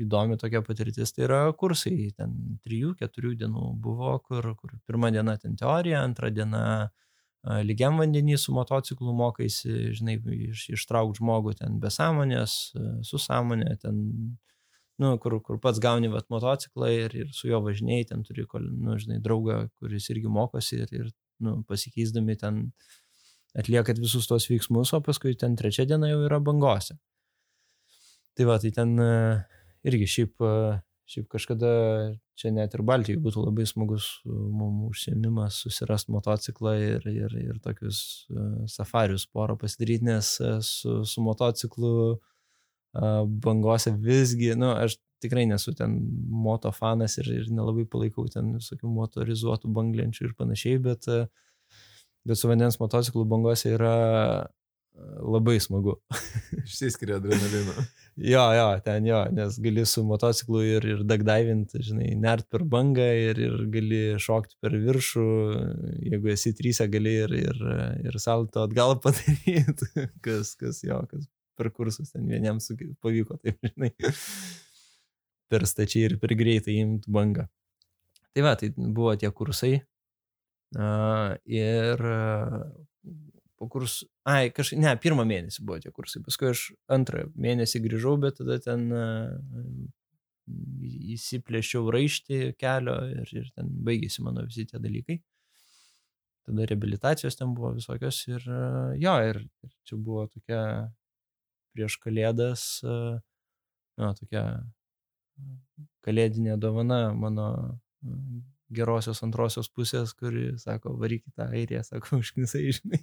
įdomi tokia patirtis, tai yra kursai, ten 3-4 dienų buvo, kur, kur pirmą dieną ten teorija, antrą dieną uh, lygiam vandenį su motociklu mokaisi, žinai, iš, ištraukti žmogų ten be sąmonės, su sąmonė, ten, nu, kur, kur pats gauni vat, motociklą ir, ir su juo važinėjai, ten turi, nu, žinai, draugą, kuris irgi mokosi ir, ir nu, pasikeisdami ten atliekat visus tos veiksmus, o paskui ten trečia diena jau yra bangose. Tai va, tai ten irgi šiaip Šiaip kažkada čia net ir Baltijai būtų labai smagus mums užsiemimas susirasti motociklą ir, ir, ir tokius uh, safarius porą pasidaryti, nes uh, su, su motociklu bangose visgi, nu, aš tikrai nesu ten moto fanas ir, ir nelabai palaikau ten visokių motorizuotų banglenčių ir panašiai, bet, bet su vandens motociklu bangose yra labai smagu. Išsiskiria adrenalino. jo, jo, ten jo, nes gali su motociklu ir, ir dagdaivinti, žinai, nert per bangą ir, ir gali šokti per viršų, jeigu esi trysę, gali ir, ir, ir salto atgal padaryti, kas, kas jo, kas per kursus ten vieniems pavyko, taip, žinai, per stačiai ir per greitai imti bangą. Tai va, tai buvo tie kursai. Uh, ir po kursų, ai, kažkaip, ne, pirmą mėnesį buvo tie kursai, paskui aš antrą mėnesį grįžau, bet tada ten įsiplėšiau raištį kelio ir, ir ten baigėsi mano visi tie dalykai. Tada rehabilitacijos ten buvo visokios ir jo, ir, ir čia buvo tokia prieš kalėdas, na, tokia kalėdinė dovana mano gerosios antrosios pusės, kuri sako, varyk į tą airiją, sako, užknisai, žinai.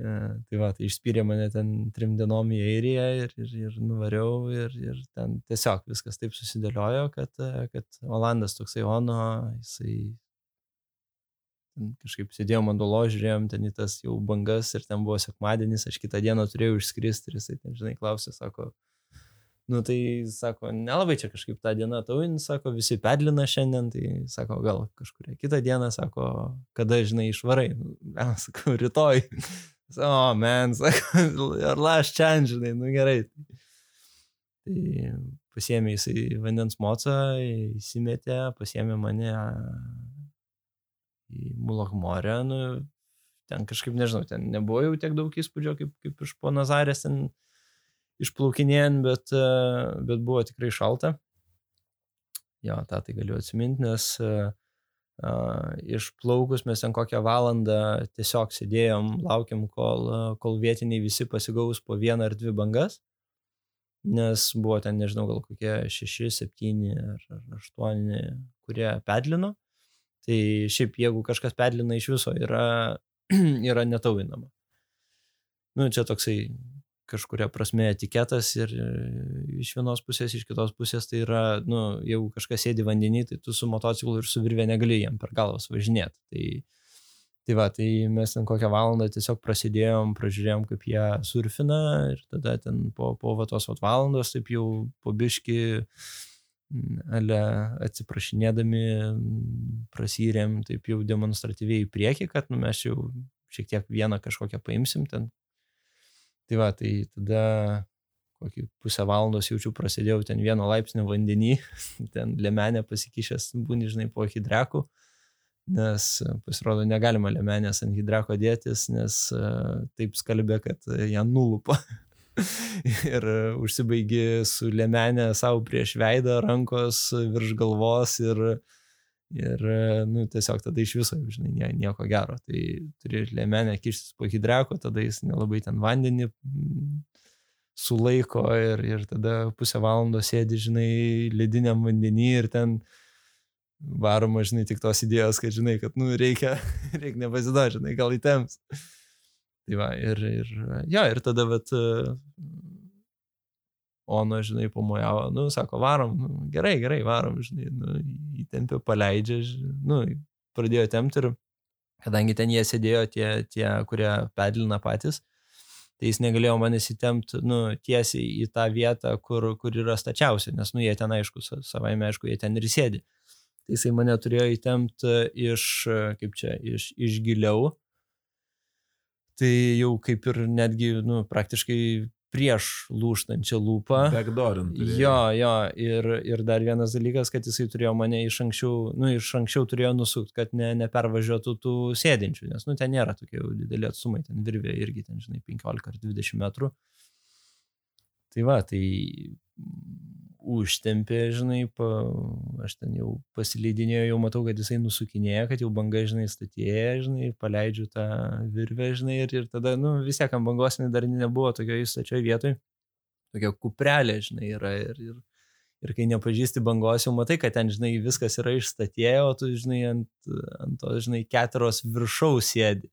ja, tai va, tai išspyrė mane ten trim dienom į airiją ir, ir, ir nuvariau ir, ir ten tiesiog viskas taip susidėliojo, kad, kad Olandas toksai Ono, jisai kažkaip sėdėjom ant dolo, žiūrėjom ten į tas jau bangas ir ten buvo sekmadienis, aš kitą dieną turėjau išskristi ir jisai ten, žinai, klausė, sako, Nu tai sako, nelabai čia kažkaip tą dieną taujin, sako, visi pedlina šiandien, tai sako, gal kažkuria kitą dieną, sako, kada, žinai, išvarai. Nu, sakau, rytoj. O, oh, men, sako, ar laš čia, žinai, nu gerai. Tai pasiemė jisai vandens mocą, įsimetė, pasiemė mane į Mulahmorę, nu, ten kažkaip, nežinau, ten nebuvo jau tiek daug įspūdžio, kaip, kaip iš po Nazarės ten išplaukinėjant, bet, e, bet buvo tikrai šalta. jo, tą tai galiu atsiminti, nes uh, išplaukus mes ten kokią valandą tiesiog sėdėjom, laukiam, kol, uh, kol vietiniai visi pasigaus po vieną ar dvi bangas, nes buvo ten, nežinau, gal kokie šeši, septyni ar, aštuoni, kurie pedlino. Tai šiaip jeigu kažkas pedlina iš viso yra, yra netauinama. Nu, čia toksai kažkuria prasme etiketas ir e, iš vienos pusės, iš kitos pusės tai yra, nu, jeigu kažkas sėdi vandenį, tai tu su motociklu ir su virvė negali jam per galvas važinėti. Tai, tai va, tai mes ten kokią valandą tiesiog prasidėjom, pražiūrėjom, kaip jie surfina ir tada ten po, po va tos vat valandos taip jau po biški ale atsiprašinėdami prasyrėm taip jau demonstratyviai į priekį, kad nu, mes jau šiek tiek vieną kažkokią paimsim ten Tai va, tai tada kokį pusę valandos jaučiu prasidėjau ten vieno laipsnio vandenį, ten lemenė pasikišęs, būni, žinai, po hidrekų, nes pasirodo negalima lemenės ant hidreko dėtis, nes uh, taip skalbė, kad ją nulupa. ir užsibaigi su lemenė savo prieš veidą, rankos virš galvos ir uh, Ir, nu, tiesiog tada iš viso, žinai, nieko gero. Tai turi lėmenę kištis po hidreko, tada jis nelabai ten vandenį mm, sulaiko ir, ir tada pusę valandos sėdi, žinai, lediniam vandenį ir ten varoma, žinai, tik tos idėjos, kad, žinai, kad, nu, reikia, reikia nepasiduoti, žinai, gal įtems. Tai va, ir, ir, jo, ir tada, bet, Ono, žinai, pamojavo, nu, sako, varom, nu, gerai, gerai, varom, žinai, nu, įtempė, paleidžia, nu, pradėjo tempti ir kadangi ten jie sėdėjo tie, tie kurie pedlina patys, tai jis negalėjo manęs įtempti, nu, tiesiai į tą vietą, kur, kur yra stačiausia, nes, nu, jie ten, aišku, savai, aišku, jie ten ir sėdi. Tai jisai mane turėjo įtempti iš, kaip čia, iš, iš giliau. Tai jau kaip ir netgi, nu, praktiškai prieš lūštančią lūpą. Backdorint. Jo, jo, ir, ir dar vienas dalykas, kad jisai turėjo mane iš anksčiau, nu, iš anksčiau turėjo nusukti, kad ne, nepervažiuotų tų sėdinčių, nes, nu, ten nėra tokie dideli atstumai, ten virvė irgi, ten, žinai, 15 ar 20 metrų. Tai va, tai užtempė, žinai, pa, aš ten jau pasileidinėjau, jau matau, kad jisai nusukinėja, kad jau banga, žinai, statėja, žinai, paleidžiu tą virvę, žinai, ir, ir tada, nu, vis tiek bangos dar nebuvo tokioje stačioje vietoje, tokia kuprelė, žinai, yra ir, ir, ir kai nepažįsti bangos, jau matai, kad ten, žinai, viskas yra išstatėję, o tu, žinai, ant, ant to, žinai, keturios viršaus sėdi.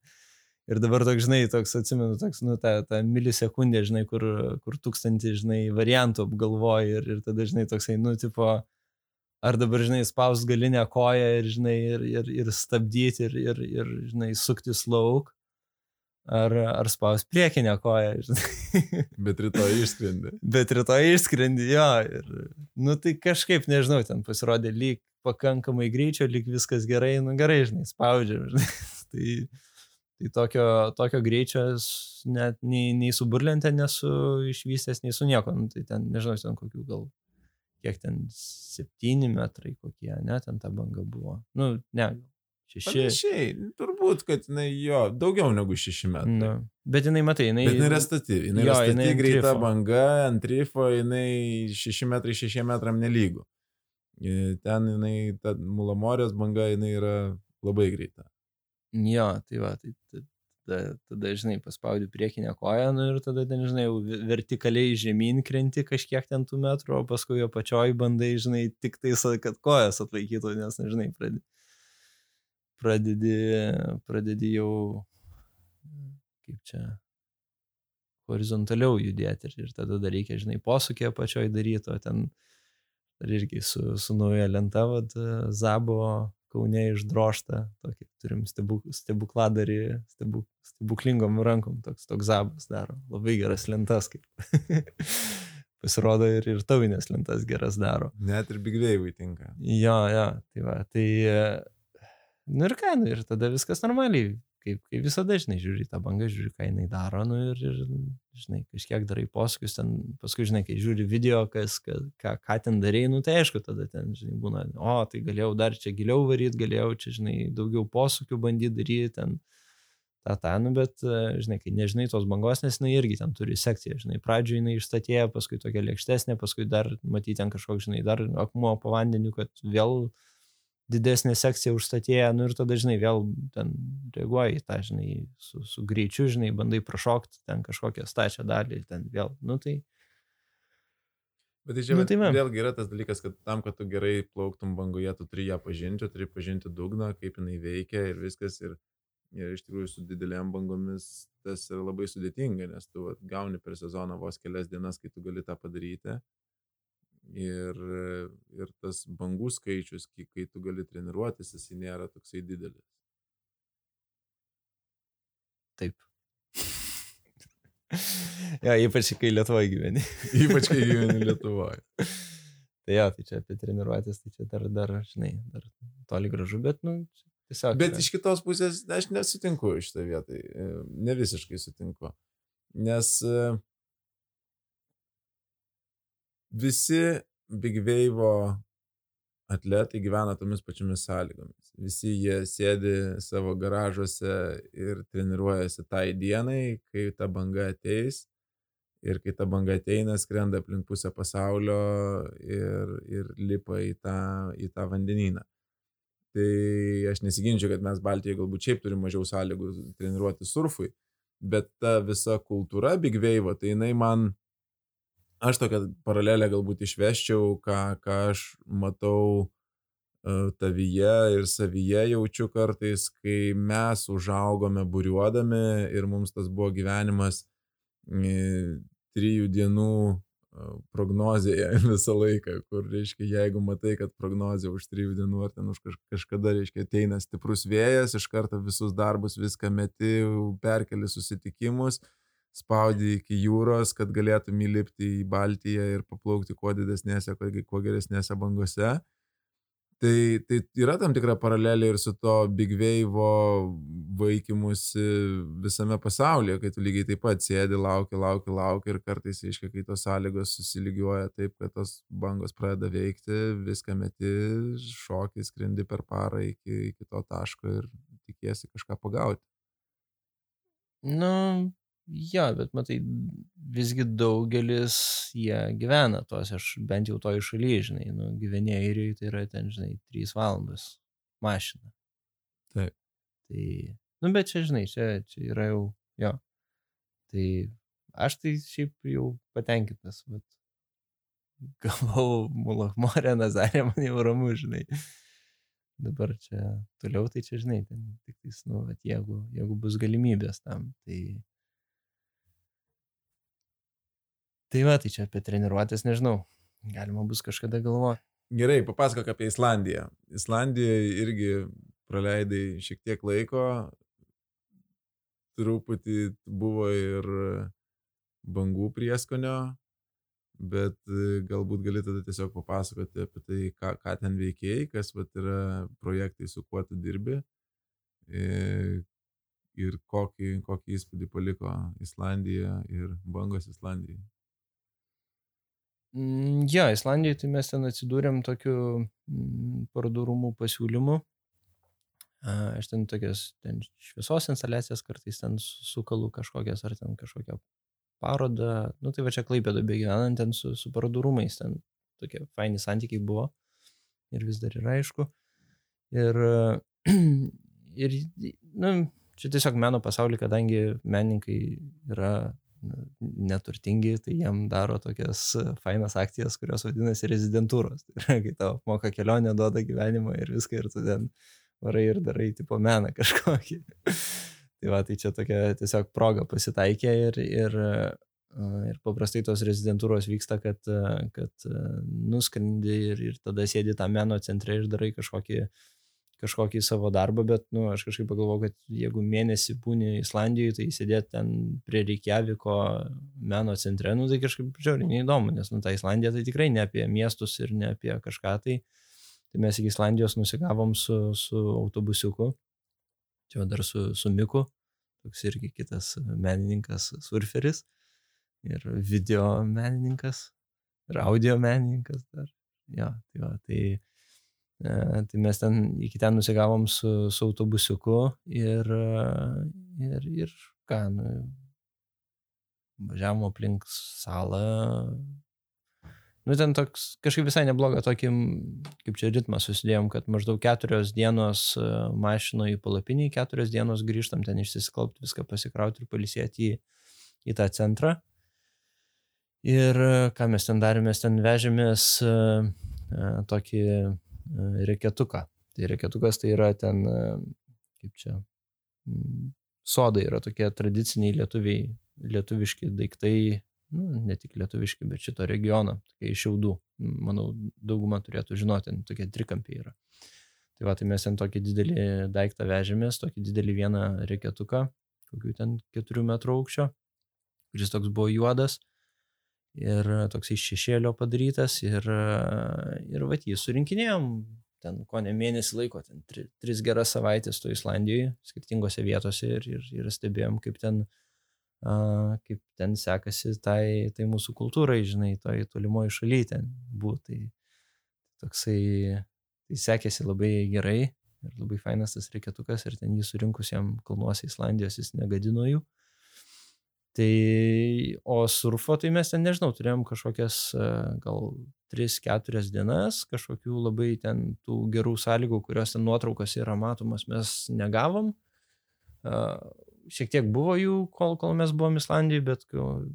Ir dabar toks, žinai, toks, atsimenu, toks, nu, ta, ta milisekundė, žinai, kur, kur tūkstantį, žinai, variantų apgalvoji ir, ir tada, žinai, toksai, nu, tipo, ar dabar, žinai, spaus galinę koją ir, žinai, ir, ir, ir stabdyti ir, ir, ir, žinai, suktis lauk, ar, ar spaus priekinę koją, žinai. Bet rytoj išskrendi. Bet rytoj išskrendi, jo. Ir, nu, tai kažkaip, nežinau, ten pasirodė lyg pakankamai greičio, lyg viskas gerai, nu, gerai, žinai, spaudžiam, žinai. tai Tai tokio, tokio greičio net nei, nei su burlente nesu išvystęs, nei su nieko. Nu, tai ten, nežinau, ten kokių gal, kiek ten, septyni metrai kokie, ne, ten ta banga buvo. Nu, ne, šeši. Panašiai, turbūt, kad jinai jo, daugiau negu šeši metrai. Nu, bet jinai, matai, jinai... Bet jinai yra stati, jinai jo, yra stati jinai greita trifo. banga, ant rifo jinai šeši metrai šešiem metram nelygų. Ten jinai, ta mulamorės banga, jinai yra labai greita. Jo, tai va, tai tada, tada žinai, paspaudi priekinę koją, nu ir tada ten, žinai, vertikaliai žemyn krenti kažkiek ten tų metrų, o paskui jo pačioj bandai, žinai, tik tai, kad kojas atlaikytų, nes, nežinai, pradedi, pradedi, pradedi jau, kaip čia, horizontaliau judėti ir, ir tada dar reikia, žinai, posūkį apačioj daryti, o ten dar irgi su, su nauja lenta, vad, Zabo Kaune išdroštą, tokį turim stebuk, stebukladarį, stebuk, stebuklingom rankom, toks, toks zabas daro, labai geras lentas, kaip pasirodo ir, ir tauvinės lentas geras daro. Net ir bigvėjai tinka. Jo, jo, tai va, tai, nu ir ką, nu ir tada viskas normaliai kaip, kaip visada, žinai, žiūri tą bangą, žiūri, ką jinai daro, nu ir, ir žinai, kažkiek darai posūkius, ten, paskui, žinai, kai žiūri video, kas, ką, ką, ką ten darai, nu tai aišku, tada ten, žinai, būna, o, tai galėjau dar čia giliau varyti, galėjau čia, žinai, daugiau posūkių bandyti daryti, ten tą, tą, nu, bet, žinai, kai nežinai tos bangos, nes jinai irgi ten turi sekciją, žinai, pradžioje jinai išstatėja, paskui tokia lėkštesnė, paskui dar, matyti, ten kažkoks, žinai, dar akmuo po vandeniu, kad vėl didesnė sekcija užstatėja, nu ir tada, žinai, vėl ten reaguoji tą, žinai, su, su greičiu, žinai, bandai prašokti ten kažkokią stačią dalį, ten vėl, nu tai... Bet tai čia Nu, tai va. vėlgi yra tas dalykas, kad tam, kad tu gerai plauktum bangoje, tu turi ją pažinti, turi pažinti dugną, kaip jinai veikia ir viskas. Ir, ir iš tikrųjų su didelėm bangomis tas yra labai sudėtinga, nes tu vat, gauni per sezoną vos kelias dienas, kai tu gali tą padaryti. Ir, ir tas bangų skaičius, kai, kai tu gali treniruotis, jis nėra toksai didelis. Taip. ja, ypač kai Lietuvoje gyveni. Ypač kai gyveni Lietuvoje. tai jo, tai čia apie treniruotės, tai čia dar, dar, žinai, dar toli gražu, bet, nu, tiesiog. Bet yra. iš kitos pusės aš nesutinku iš tą vietą, ne visiškai sutinku. Nes e, visi Big Wave atletai gyvena tomis pačiomis sąlygomis. Visi jie sėdi savo garažuose ir treniruojasi tai dienai, kai ta banga ateis. Ir kai ta banga ateina, skrenda aplink pusę pasaulio ir, ir lipa į tą, į tą vandenyną. Tai aš nesiginčiu, kad mes Baltijoje galbūt šiaip turim mažiau sąlygų treniruoti surfui, bet ta visa kultūra Big Wave, tai jinai man, aš tokią paralelę galbūt išveščiau, ką, ką aš matau e, tavyje ir savyje jaučiu kartais, kai mes užaugome buriuodami ir mums tas buvo gyvenimas e, trijų dienų e, prognozėje visą laiką, kur, reiškia, jeigu matai, kad prognozija už trijų dienų ar ten už kaž, kažkada, reiškia, ateina stiprus vėjas, iš karto visus darbus viską meti, perkeli susitikimus, spaudi iki jūros, kad galėtum įlipti į Baltiją ir paplaukti kuo didesnėse, kuo, geresnėse bangose. Tai, tai yra tam tikra paralelė ir su to Big Wave vaikymusi visame pasaulyje, kai tu lygiai taip pat sėdi, lauki, lauki, lauki ir kartais, aiškiai, kai tos sąlygos susilygiuoja taip, kad tos bangos pradeda veikti, viską meti, šoki, skrendi per parą iki, iki to taško ir tikiesi kažką pagauti. Nu, jo, bet matai, visgi daugelis jie gyvena tos, aš bent jau toj šalyje, žinai, nu, gyveni airijoje, tai yra ten, žinai, 3 valandos mašina. Taip. Tai, nu, bet čia, žinai, čia, čia yra jau, jo. Tai aš tai šiaip jau patenkintas, bet gavau Mulachmorę, Nazarę, man jau ramu, žinai. Dabar čia toliau, tai čia, žinai, ten tik tais, nu, vat, jeigu, jeigu bus galimybės tam, tai... Tai va, tai čia apie treniruotės, nežinau, galima bus kažkada galvoti. Gerai, papasakok apie Islandiją. Islandijoje irgi praleidai šiek tiek laiko, truputį buvo ir bangų prieskonio, bet e, galbūt gali tada tiesiog papasakoti apie tai, ką, ką ten veikiai, kas vat, yra projektai, su kuo tu dirbi e, ir kokį, kokį įspūdį paliko Islandija ir bangos Islandijai. Mm, Ja, Islandijoje tai mes ten atsidūrėm tokiu mm, parodų rūmų pasiūlymu. Aš ten tokias ten šviesos instaliacijas kartais ten su- sukalu kažkokias ar ten kažkokią parodą. Nu tai va čia klaipėdo begyvenant ten su, su parodų rūmais, ten tokie faini santykiai buvo ir vis dar yra aišku. Ir, ir nu, čia tiesiog meno pasaulį, kadangi menininkai yra neturtingi, tai jiem daro tokias fainas akcijas, kurios vadinasi rezidentūros. Tai yra, kai tau moka kelionę, duoda gyvenimą ir viską ir tu ten varai ir darai tipo meną kažkokį. tai va, tai čia tokia tiesiog proga pasitaikė ir, ir, ir paprastai tos rezidentūros vyksta, kad, kad a, nuskrendi ir, ir tada sėdi tą meno centre ir darai kažkokį kažkokį savo darbą, bet, nu, aš kažkaip pagalvoju, kad jeigu mėnesį būni Islandijoje, tai sėdėti ten prie Reikjaviko meno centre, nu, tai kažkaip žiauriai neįdomu, nes, nu, ta Islandija tai tikrai ne apie miestus ir ne apie kažką tai. Tai mes iki Islandijos nusigavom su, su autobusiuku, čia dar su, su Miku, toks irgi kitas menininkas, surferis ir video menininkas ir audio menininkas dar. Jo, tai, va, tai Tai mes ten iki ten nusigavom su, su autobusiuku ir, ir, ir ką, nu, važiavom aplink salą, nu ten toks kažkaip visai neblogą tokį, kaip čia ritmą susidėjom, kad maždaug keturios dienos e, mašinoje į palapinį, keturios dienos grįžtam ten išsiskalbti, viską pasikrauti ir palisėti į, į tą centrą. Ir e, ką mes ten darėme, mes ten vežėmės tokį reketuką. Tai reketukas tai yra ten, kaip čia, sodai yra tokie tradiciniai lietuviai, lietuviški daiktai, nu, ne tik lietuviški, bet šito regiono, tokie iš šiaudų. Manau, dauguma turėtų žinoti, tokie trikampiai yra. Tai va, tai mes ten tokį didelį daiktą vežėmės, tokį didelį vieną reketuką, kokių ten keturių metrų aukščio, kuris toks buvo juodas ir toks iš šešėlio padarytas ir, ir va, jį surinkinėjom ten ko ne mėnesį laiko, ten tri, tris geras savaitės to Islandijoje, skirtingose vietose ir, ir, ir stebėjom, kaip ten uh, kaip ten sekasi tai, tai mūsų kultūrai, žinai, toj tolimoji šaly ten būtų. Tai toksai, tai sekėsi labai gerai ir labai fainas tas reiketukas ir ten jį surinkus jam kalnuose Islandijos jis negadino jų. Tai, o surfo, tai mes ten, nežinau, turėjom kažkokias gal 3-4 dienas, kažkokių labai ten tų gerų sąlygų, kurios ten nuotraukos yra matomas, mes negavom šiek tiek buvo jų, kol, kol mes buvom Islandijoje, bet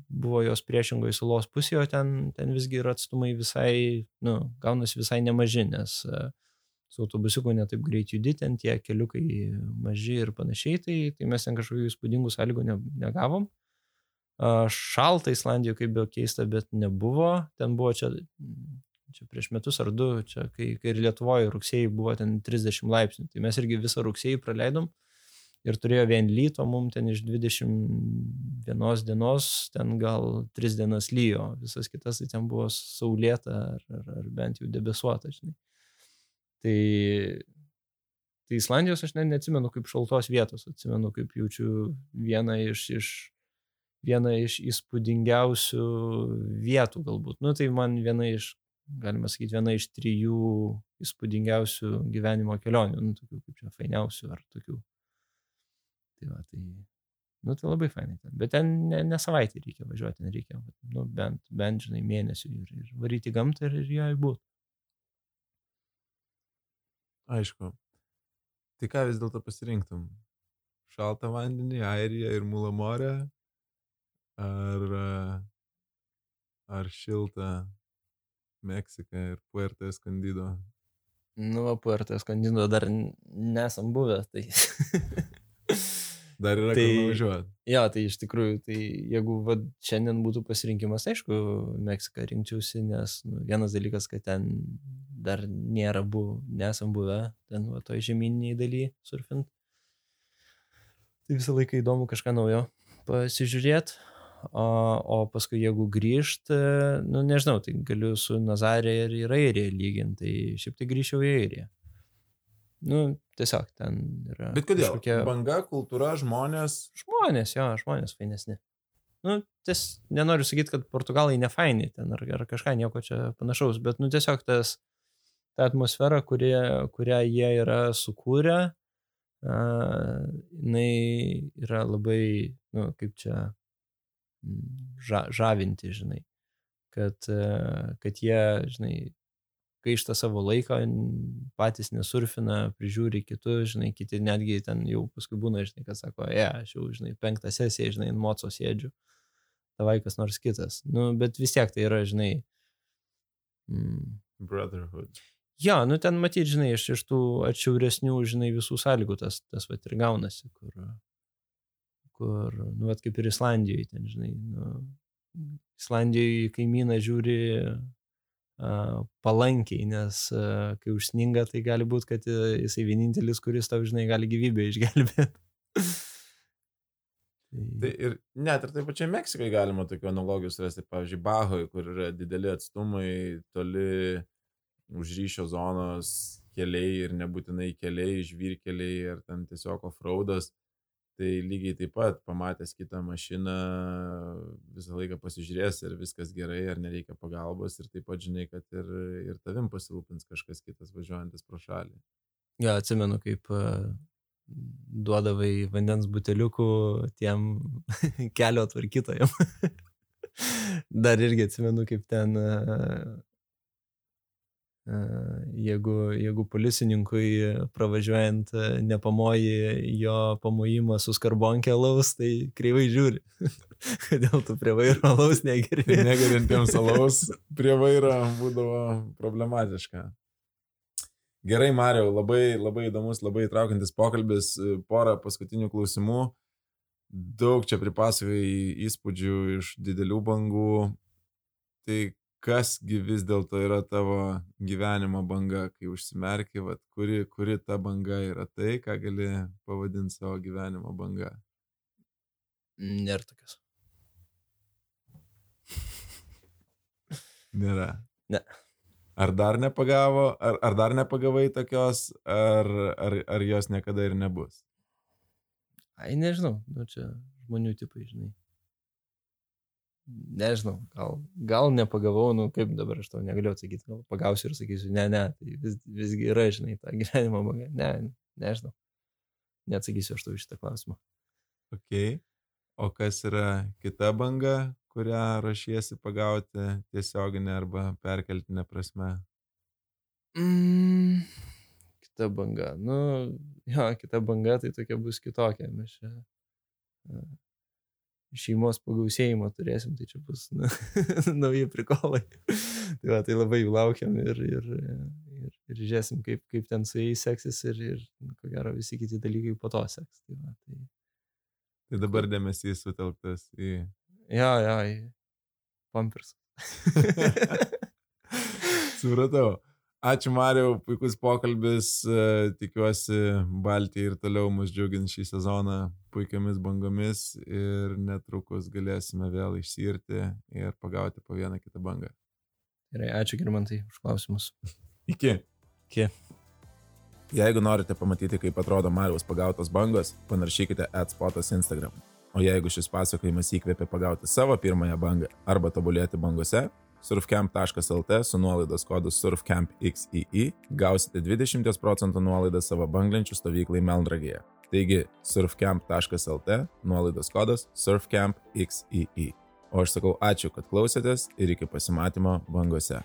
buvo jos priešingoje sulos pusėje, ten, ten visgi yra atstumai visai, nu, gaunasi visai nemaži, nes e, su autobusiuku netaip greit judi, ten tie keliukai maži ir panašiai, tai, tai mes ten kažkokių įspūdingų sąlygų ne, negavom. Šalta Islandijoje, kaip be keista, bet nebuvo. Ten buvo čia, čia prieš metus ar du, čia kai, kai ir Lietuvoje rugsėjai buvo ten 30 laipsnių. Tai mes irgi visą rugsėjį praleidom ir turėjo vien lyto, mum ten iš 21 dienos, ten gal 3 dienas lyjo, visas kitas tai ten buvo saulėta ar, ar, ar bent jau debesuota, žinai. Tai, tai Islandijos aš ne, neatsimenu kaip šaltos vietos, atsimenu kaip jaučiu vieną iš, iš, vieną iš įspūdingiausių vietų galbūt. Nu tai man viena iš, galima sakyti, viena iš trijų įspūdingiausių gyvenimo kelionių, nu tokių kaip čia fainiausių ar tokių Tai, va, tai, nu, tai labai fainai ten. Bet ten ne, ne savaitę reikia važiuoti, ten reikia, nu, bent, bent žinai, mėnesių ir, ir varyti gamtą ir, ir joje būti. Aišku. Tai ką vis dėlto pasirinktum? Šaltą vandenį, Airiją ir Mulamorę? Ar, ar šiltą Meksiką ir Puerto Escondido? Nu, Puerto Escondido dar nesam buvę, tai Dar yra tai, kur nuvažiuoti. Jo, tai iš tikrųjų, tai jeigu va, šiandien būtų pasirinkimas, aišku, Meksiką rinkčiausi, nes nu, vienas dalykas, kad ten dar nėra buvę, nesam buvę, ten va, toj žemyniniai daly surfint. Tai visą laiką įdomu kažką naujo pasižiūrėti. O, o paskui jeigu grįžt, nu nežinau, tai galiu su Nazarė ir į Airiją lyginti, tai šiaip tai grįžčiau į Airiją. Nu, tiesiog ten yra. Bet kodėl? Kažkokie... Banga, kultūra, žmonės. Žmonės, jo, žmonės fainesni. Nu, ties, nenoriu sakyti, kad portugalai nefaini ten ar, ar kažką nieko čia panašaus, bet, nu, tiesiog tas, ta atmosfera, kurie, kurią jie yra sukūrę, uh, jinai yra labai, nu, kaip čia, ža, žavinti, žinai. Kad, uh, kad jie, žinai, gaišta savo laiką, patys nesurfina, prižiūri kitus, žinai, kiti netgi ten jau paskui būna, žinai, kad sako, e, aš jau, žinai, penktą sesiją, žinai, moco sėdžiu, tavai kas nors kitas. Nu, bet vis tiek tai yra, žinai. Mm, Brotherhood. Jo, nu ten matyti, žinai, iš, iš tų atšiauresnių, žinai, visų sąlygų tas, tas vat ir gaunasi, kur, kur, nu, vat kaip ir Islandijoje, ten, žinai, nu, Islandijoje kaimyną žiūri palankiai, nes kai užsninga, tai gali būti, kad e, jisai vienintelis, kuris tau, žinai, gali gyvybę išgelbėti. Tai ir net ir taip pačiai Meksikai galima tokių analogijų surasti, pavyzdžiui, Bahoje, kur yra dideli atstumai, toli už ryšio zonos keliai ir nebūtinai keliai, žvyrkeliai ir ten tiesiog offroadas. Tai lygiai taip pat, pamatęs kitą mašiną, visą laiką pasižiūrės, ar viskas gerai, ar nereikia pagalbos ir taip pat žinai, kad ir, ir tavim pasirūpins kažkas kitas važiuojantis pro šalį. Ja, atsimenu, kaip uh, duodavai vandens buteliukų tiem kelio tvarkytojam. Dar irgi atsimenu, kaip ten uh, Jeigu, jeigu policininkui pravažiuojant nepamoji jo pamojimą su skarbonkė alaus, tai kreivai žiūri. Kodėl tu prie vairo alaus negeri? Negerintiems alaus prie vairo būdavo problematiška. Gerai, Mariau, labai, labai įdomus, labai įtraukiantis pokalbis, porą paskutinių klausimų. Daug čia pripasakai įspūdžių iš didelių bangų. Tai kasgi vis dėlto yra tavo gyvenimo banga, kai užsimerki, vat, kuri, kuri ta banga yra tai, ką gali pavadinti savo gyvenimo banga. Nėra tokios. Nėra. Ne. Ar dar nepagavo, ar, ar dar nepagavai tokios, ar, ar, ar jos niekada ir nebus? Ai, nežinau, nu čia žmonių tipai, žinai nežinau, gal, gal nepagavau, nu kaip dabar aš to negaliu atsakyti, gal pagausiu ir sakysiu, ne, ne, tai vis, visgi yra, žinai, ta gyvenimo banga, ne, nežinau, neatsakysiu aš tau šitą klausimą. Ok, o kas yra kita banga, kurią rašiesi pagauti tiesioginę arba perkeltinę prasme? Mm, kita banga, nu, jo, kita banga tai tokia bus kitokia, mes čia šeimos pagausėjimo turėsim, tai čia bus na, nauji prikolai. tai, va, tai labai jų laukiam ir, ir, ir, ir žiūrėsim, kaip, kaip ten su jais seksis ir, ir ko gero visi kiti dalykai po to seks. Tai, va, tai... tai dabar dėmesys sutelktas į... Jo, jo, į pampers. Supratau. Ačiū Mariau, puikus pokalbis, e, tikiuosi Baltija ir toliau mus džiugins šį sezoną puikiamis bangomis ir netrukus galėsime vėl išsirti ir pagauti po vieną kitą bangą. Gerai, ačiū Girmantai už klausimus. Iki. Iki. Jeigu norite pamatyti, kaip atrodo Mariaus pagautos bangos, panaršykite adspotas Instagram. O jeigu šis pasakojimas įkvėpė pagauti savo pirmąją bangą arba tobulėti bangose, surfcamp.lt su nuolaidos kodu surfcampxii gausite 20 procentų nuolaidą savo banglenčių stovyklai Melnragėje. Taigi surfcamp.lt nuolaidos kodas surfcampxii. O aš sakau ačiū, kad klausėtės ir iki pasimatymo bangose.